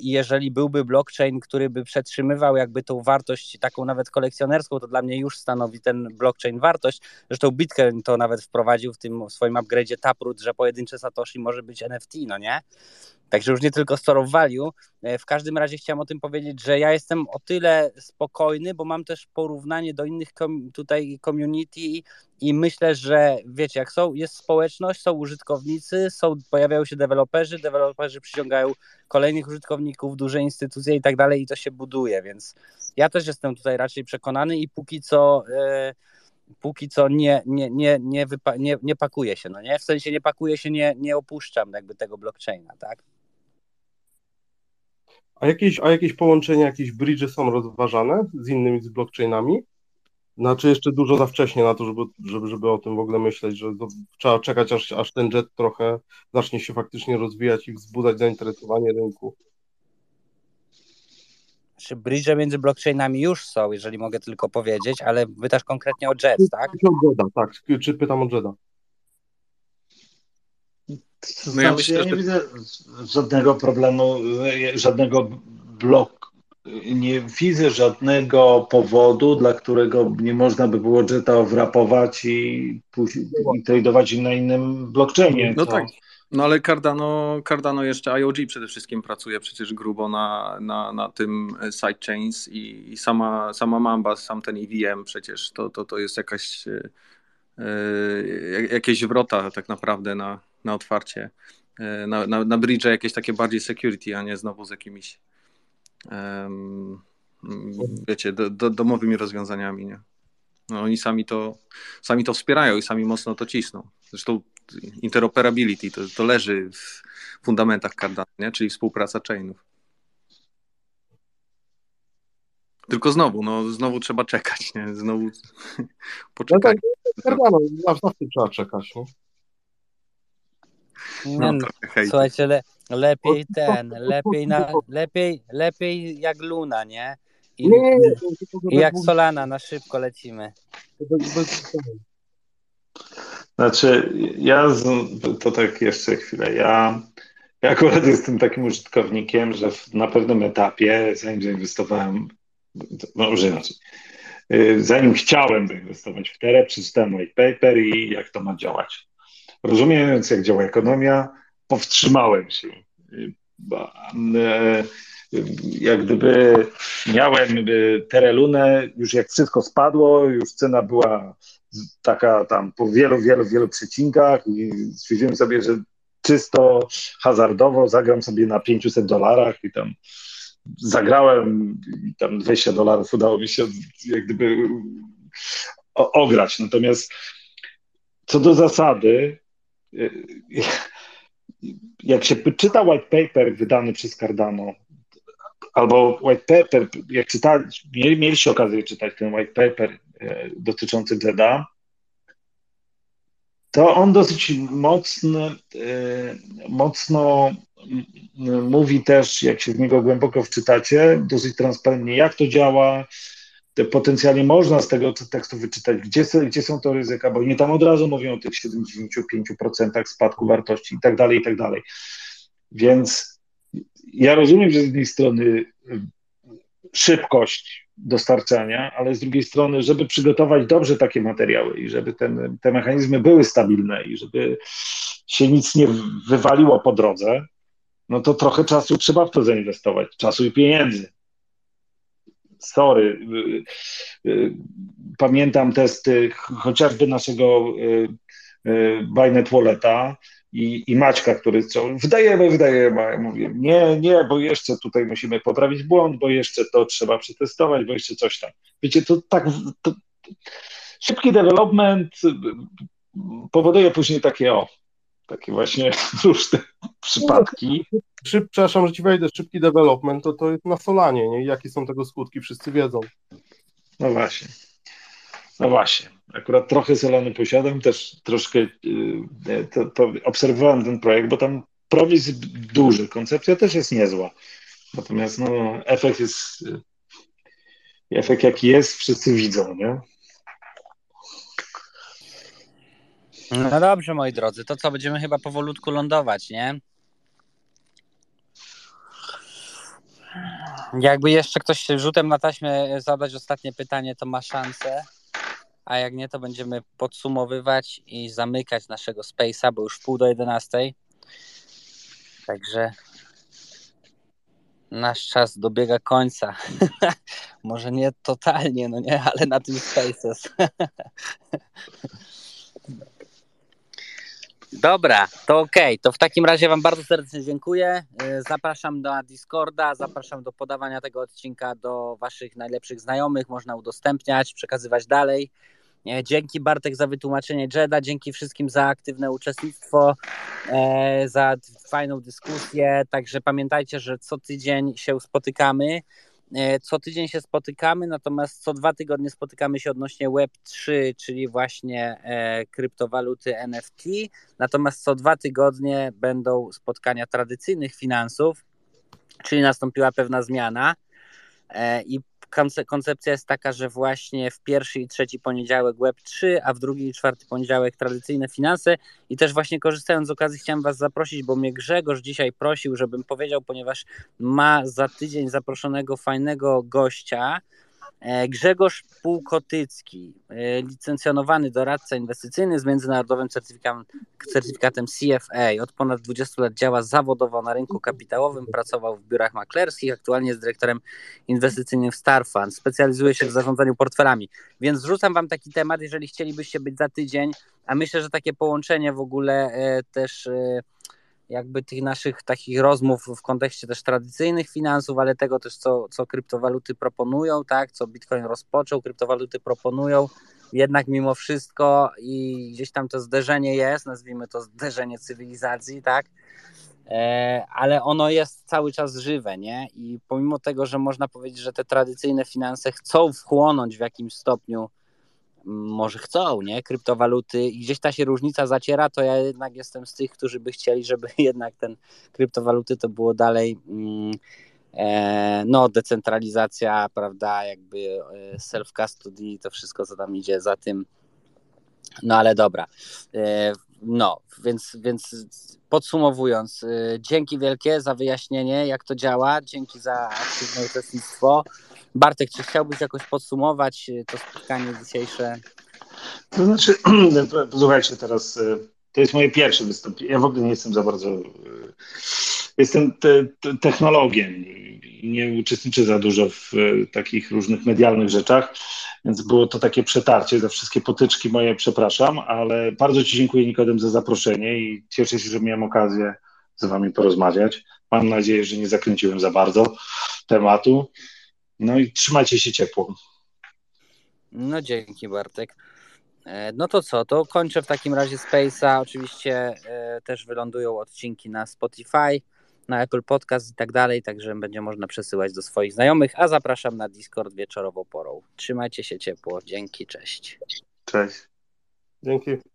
i jeżeli byłby blockchain, który by przetrzymywał jakby tą wartość taką nawet kolekcjonerską, to dla mnie już stanowi ten blockchain wartość. Zresztą Bitcoin to nawet wprowadził w tym swoim upgrade'zie Taproot, że pojedyncze Satoshi może być NFT, no nie? Także już nie tylko store of value. W każdym razie chciałem o tym powiedzieć, że ja jestem o tyle spokojny, bo mam też porównanie do innych tutaj community i myślę, że wiecie, jak są, jest społeczność, są użytkownicy, są, pojawiają się deweloperzy, deweloperzy przyciągają kolejnych użytkowników, duże instytucje i tak dalej i to się buduje, więc ja też jestem tutaj raczej przekonany i póki co e, póki co nie, nie, nie, nie, wypa- nie, nie pakuje się, no nie? W sensie nie pakuje się, nie, nie opuszczam jakby tego blockchaina, tak? A jakieś, a jakieś połączenia, jakieś bridge są rozważane z innymi z blockchainami? Znaczy jeszcze dużo za wcześnie na to, żeby, żeby, żeby o tym w ogóle myśleć, że to, trzeba czekać, aż, aż ten jet trochę zacznie się faktycznie rozwijać i wzbudzać zainteresowanie rynku. Czy bridge między blockchainami już są, jeżeli mogę tylko powiedzieć, ale pytasz konkretnie o Jet, tak? O Jeda, tak. Czy pytam o Jeda? To no ja, myślę, ja nie że... widzę żadnego problemu, żadnego bloku, nie widzę żadnego powodu, dla którego nie można by było Jetta wrapować i, i tradować na innym blockchainie. No tak. No ale Cardano, Cardano jeszcze IOG przede wszystkim pracuje przecież grubo na, na, na tym sidechains i, i sama, sama Mamba, sam ten EVM przecież to, to, to jest jakaś, yy, jakieś wrota tak naprawdę na, na otwarcie, e, na, na, na bridge jakieś takie bardziej security, a nie znowu z jakimiś um, wiecie, do, do, domowymi rozwiązaniami, nie? No, oni sami to, sami to wspierają i sami mocno to cisną. Zresztą interoperability to, to leży w fundamentach Cardano, nie? czyli współpraca chainów. Tylko znowu, no znowu trzeba czekać, nie? Znowu poczekać. *laughs* No tak, Cardano, zawsze trzeba czekać, nie? No, Słuchajcie, le, lepiej ten, lepiej, na, lepiej, lepiej jak Luna, nie? I, nie, nie, nie, i jak Solana, na szybko lecimy. Znaczy, ja z, to tak jeszcze chwilę. Ja, ja akurat jestem takim użytkownikiem, że na pewnym etapie, zanim zainwestowałem, no może inaczej, y, zanim chciałem zainwestować w Terę, przeczytałem white paper i jak to ma działać. Rozumiejąc, jak działa ekonomia, powstrzymałem się. E, jak gdyby miałem Terelunę, już jak wszystko spadło, już cena była taka tam po wielu, wielu, wielu przecinkach i stwierdziłem sobie, że czysto hazardowo zagram sobie na 500 dolarach i tam zagrałem i tam 20 dolarów udało mi się jak gdyby ograć. Natomiast co do zasady, *laughs* jak się czyta white paper wydany przez Cardano, albo white paper, jak czyta, mieli, mieliście okazję czytać ten white paper e, dotyczący Jeda, to on dosyć mocno, e, mocno mówi też, jak się w niego głęboko wczytacie, dosyć transparentnie, jak to działa, potencjalnie można z tego tekstu wyczytać, gdzie, gdzie są to ryzyka, bo nie tam od razu mówią o tych 75% spadku wartości i tak dalej, i tak dalej. Więc ja rozumiem, że z jednej strony y, szybkość dostarczania, ale z drugiej strony, żeby przygotować dobrze takie materiały i żeby ten, te mechanizmy były stabilne i żeby się nic nie wywaliło po drodze, no to trochę czasu trzeba w to zainwestować, czasu i pieniędzy sorry. Y, y, pamiętam testy chociażby naszego y, Bainet Walleta i, i Maćka, który strzał, wydajemy, wydajemy, ja mówię, nie, nie, bo jeszcze tutaj musimy poprawić błąd, bo jeszcze to trzeba przetestować, bo jeszcze coś tam. Wiecie, to tak, to, szybki development powoduje później takie, o, takie właśnie *laughs* różne przypadki. Szyb, przepraszam, że ci wejdę, szybki development to, to jest na Solanie, nie? Jakie są tego skutki, wszyscy wiedzą. No właśnie. No właśnie, akurat trochę Solany posiadam, też troszkę y, to, to obserwowałem ten projekt, bo tam prowizj jest duży, koncepcja też jest niezła. Natomiast no, efekt jest, y, efekt jaki jest, wszyscy widzą, nie? No dobrze, moi drodzy, to co, będziemy chyba powolutku lądować, nie? Jakby jeszcze ktoś rzutem na taśmę zadać ostatnie pytanie, to ma szansę. A jak nie, to będziemy podsumowywać i zamykać naszego Space'a, bo już pół do 11. Także nasz czas dobiega końca. *laughs* Może nie totalnie, no nie, ale na tym Spaces. *laughs* Dobra, to okej. Okay. To w takim razie Wam bardzo serdecznie dziękuję. E, zapraszam na Discorda, zapraszam do podawania tego odcinka do Waszych najlepszych znajomych. Można udostępniać, przekazywać dalej. E, dzięki Bartek za wytłumaczenie Jeda, dzięki wszystkim za aktywne uczestnictwo, e, za fajną dyskusję. Także pamiętajcie, że co tydzień się spotykamy. E, co tydzień się spotykamy, natomiast co dwa tygodnie spotykamy się odnośnie Web3, czyli właśnie kryptowaluty NFT. Natomiast co dwa tygodnie będą spotkania tradycyjnych finansów, czyli nastąpiła pewna zmiana. I koncepcja jest taka, że właśnie w pierwszy i trzeci poniedziałek Web3, a w drugi i czwarty poniedziałek tradycyjne finanse. I też właśnie korzystając z okazji chciałem Was zaprosić, bo mnie Grzegorz dzisiaj prosił, żebym powiedział, ponieważ ma za tydzień zaproszonego fajnego gościa, Grzegorz Półkotycki, e, licencjonowany doradca inwestycyjny z międzynarodowym certyfikatem, CFA. Od ponad 20 lat działa zawodowo na rynku kapitałowym, pracował w biurach maklerskich, aktualnie jest dyrektorem inwestycyjnym w. Specjalizuje się w zarządzaniu portfelami. Więc rzucam Wam taki temat, jeżeli chcielibyście być za tydzień, a myślę, że takie połączenie w ogóle e, też jakby tych naszych takich rozmów w kontekście też tradycyjnych finansów, ale tego też, co, co kryptowaluty proponują, tak, co Bitcoin rozpoczął, kryptowaluty proponują, jednak mimo wszystko i gdzieś tam to zderzenie jest, nazwijmy to zderzenie cywilizacji, tak, e, ale ono jest cały czas żywe, nie? I pomimo tego, że można powiedzieć, że te tradycyjne finanse chcą wchłonąć w jakimś stopniu może chcą, nie? Kryptowaluty i gdzieś ta się różnica zaciera, to ja jednak jestem z tych, którzy by chcieli, żeby *laughs* jednak ten kryptowaluty to było dalej mm, e, no decentralizacja, prawda, jakby e, self-custody, to wszystko, co tam idzie za tym. No ale dobra. E, no, więc, więc podsumowując, e, dzięki wielkie za wyjaśnienie, jak to działa, dzięki za aktywne uczestnictwo. Bartek, czy chciałbyś jakoś podsumować y, to spotkanie dzisiejsze? To znaczy, *clears throat* posłuchajcie teraz, y, to jest moje pierwsze wystąpienie. Ja w ogóle nie jestem za bardzo. Jestem te, te technologiem i nie uczestniczę za dużo w takich różnych medialnych rzeczach, więc było to takie przetarcie. Za wszystkie potyczki moje przepraszam, ale bardzo Ci dziękuję, Nikodem, za zaproszenie i cieszę się, że miałem okazję z Wami porozmawiać. Mam nadzieję, że nie zakręciłem za bardzo tematu. No i trzymajcie się ciepło. No dzięki Bartek. E, no to co, to kończę w takim razie Space'a. Oczywiście e, też wylądują odcinki na Spotify, na Apple Podcast i tak dalej, także będzie można przesyłać do swoich znajomych, a zapraszam na Discord wieczorową porą. Trzymajcie się ciepło. Dzięki, cześć. Cześć. Dzięki.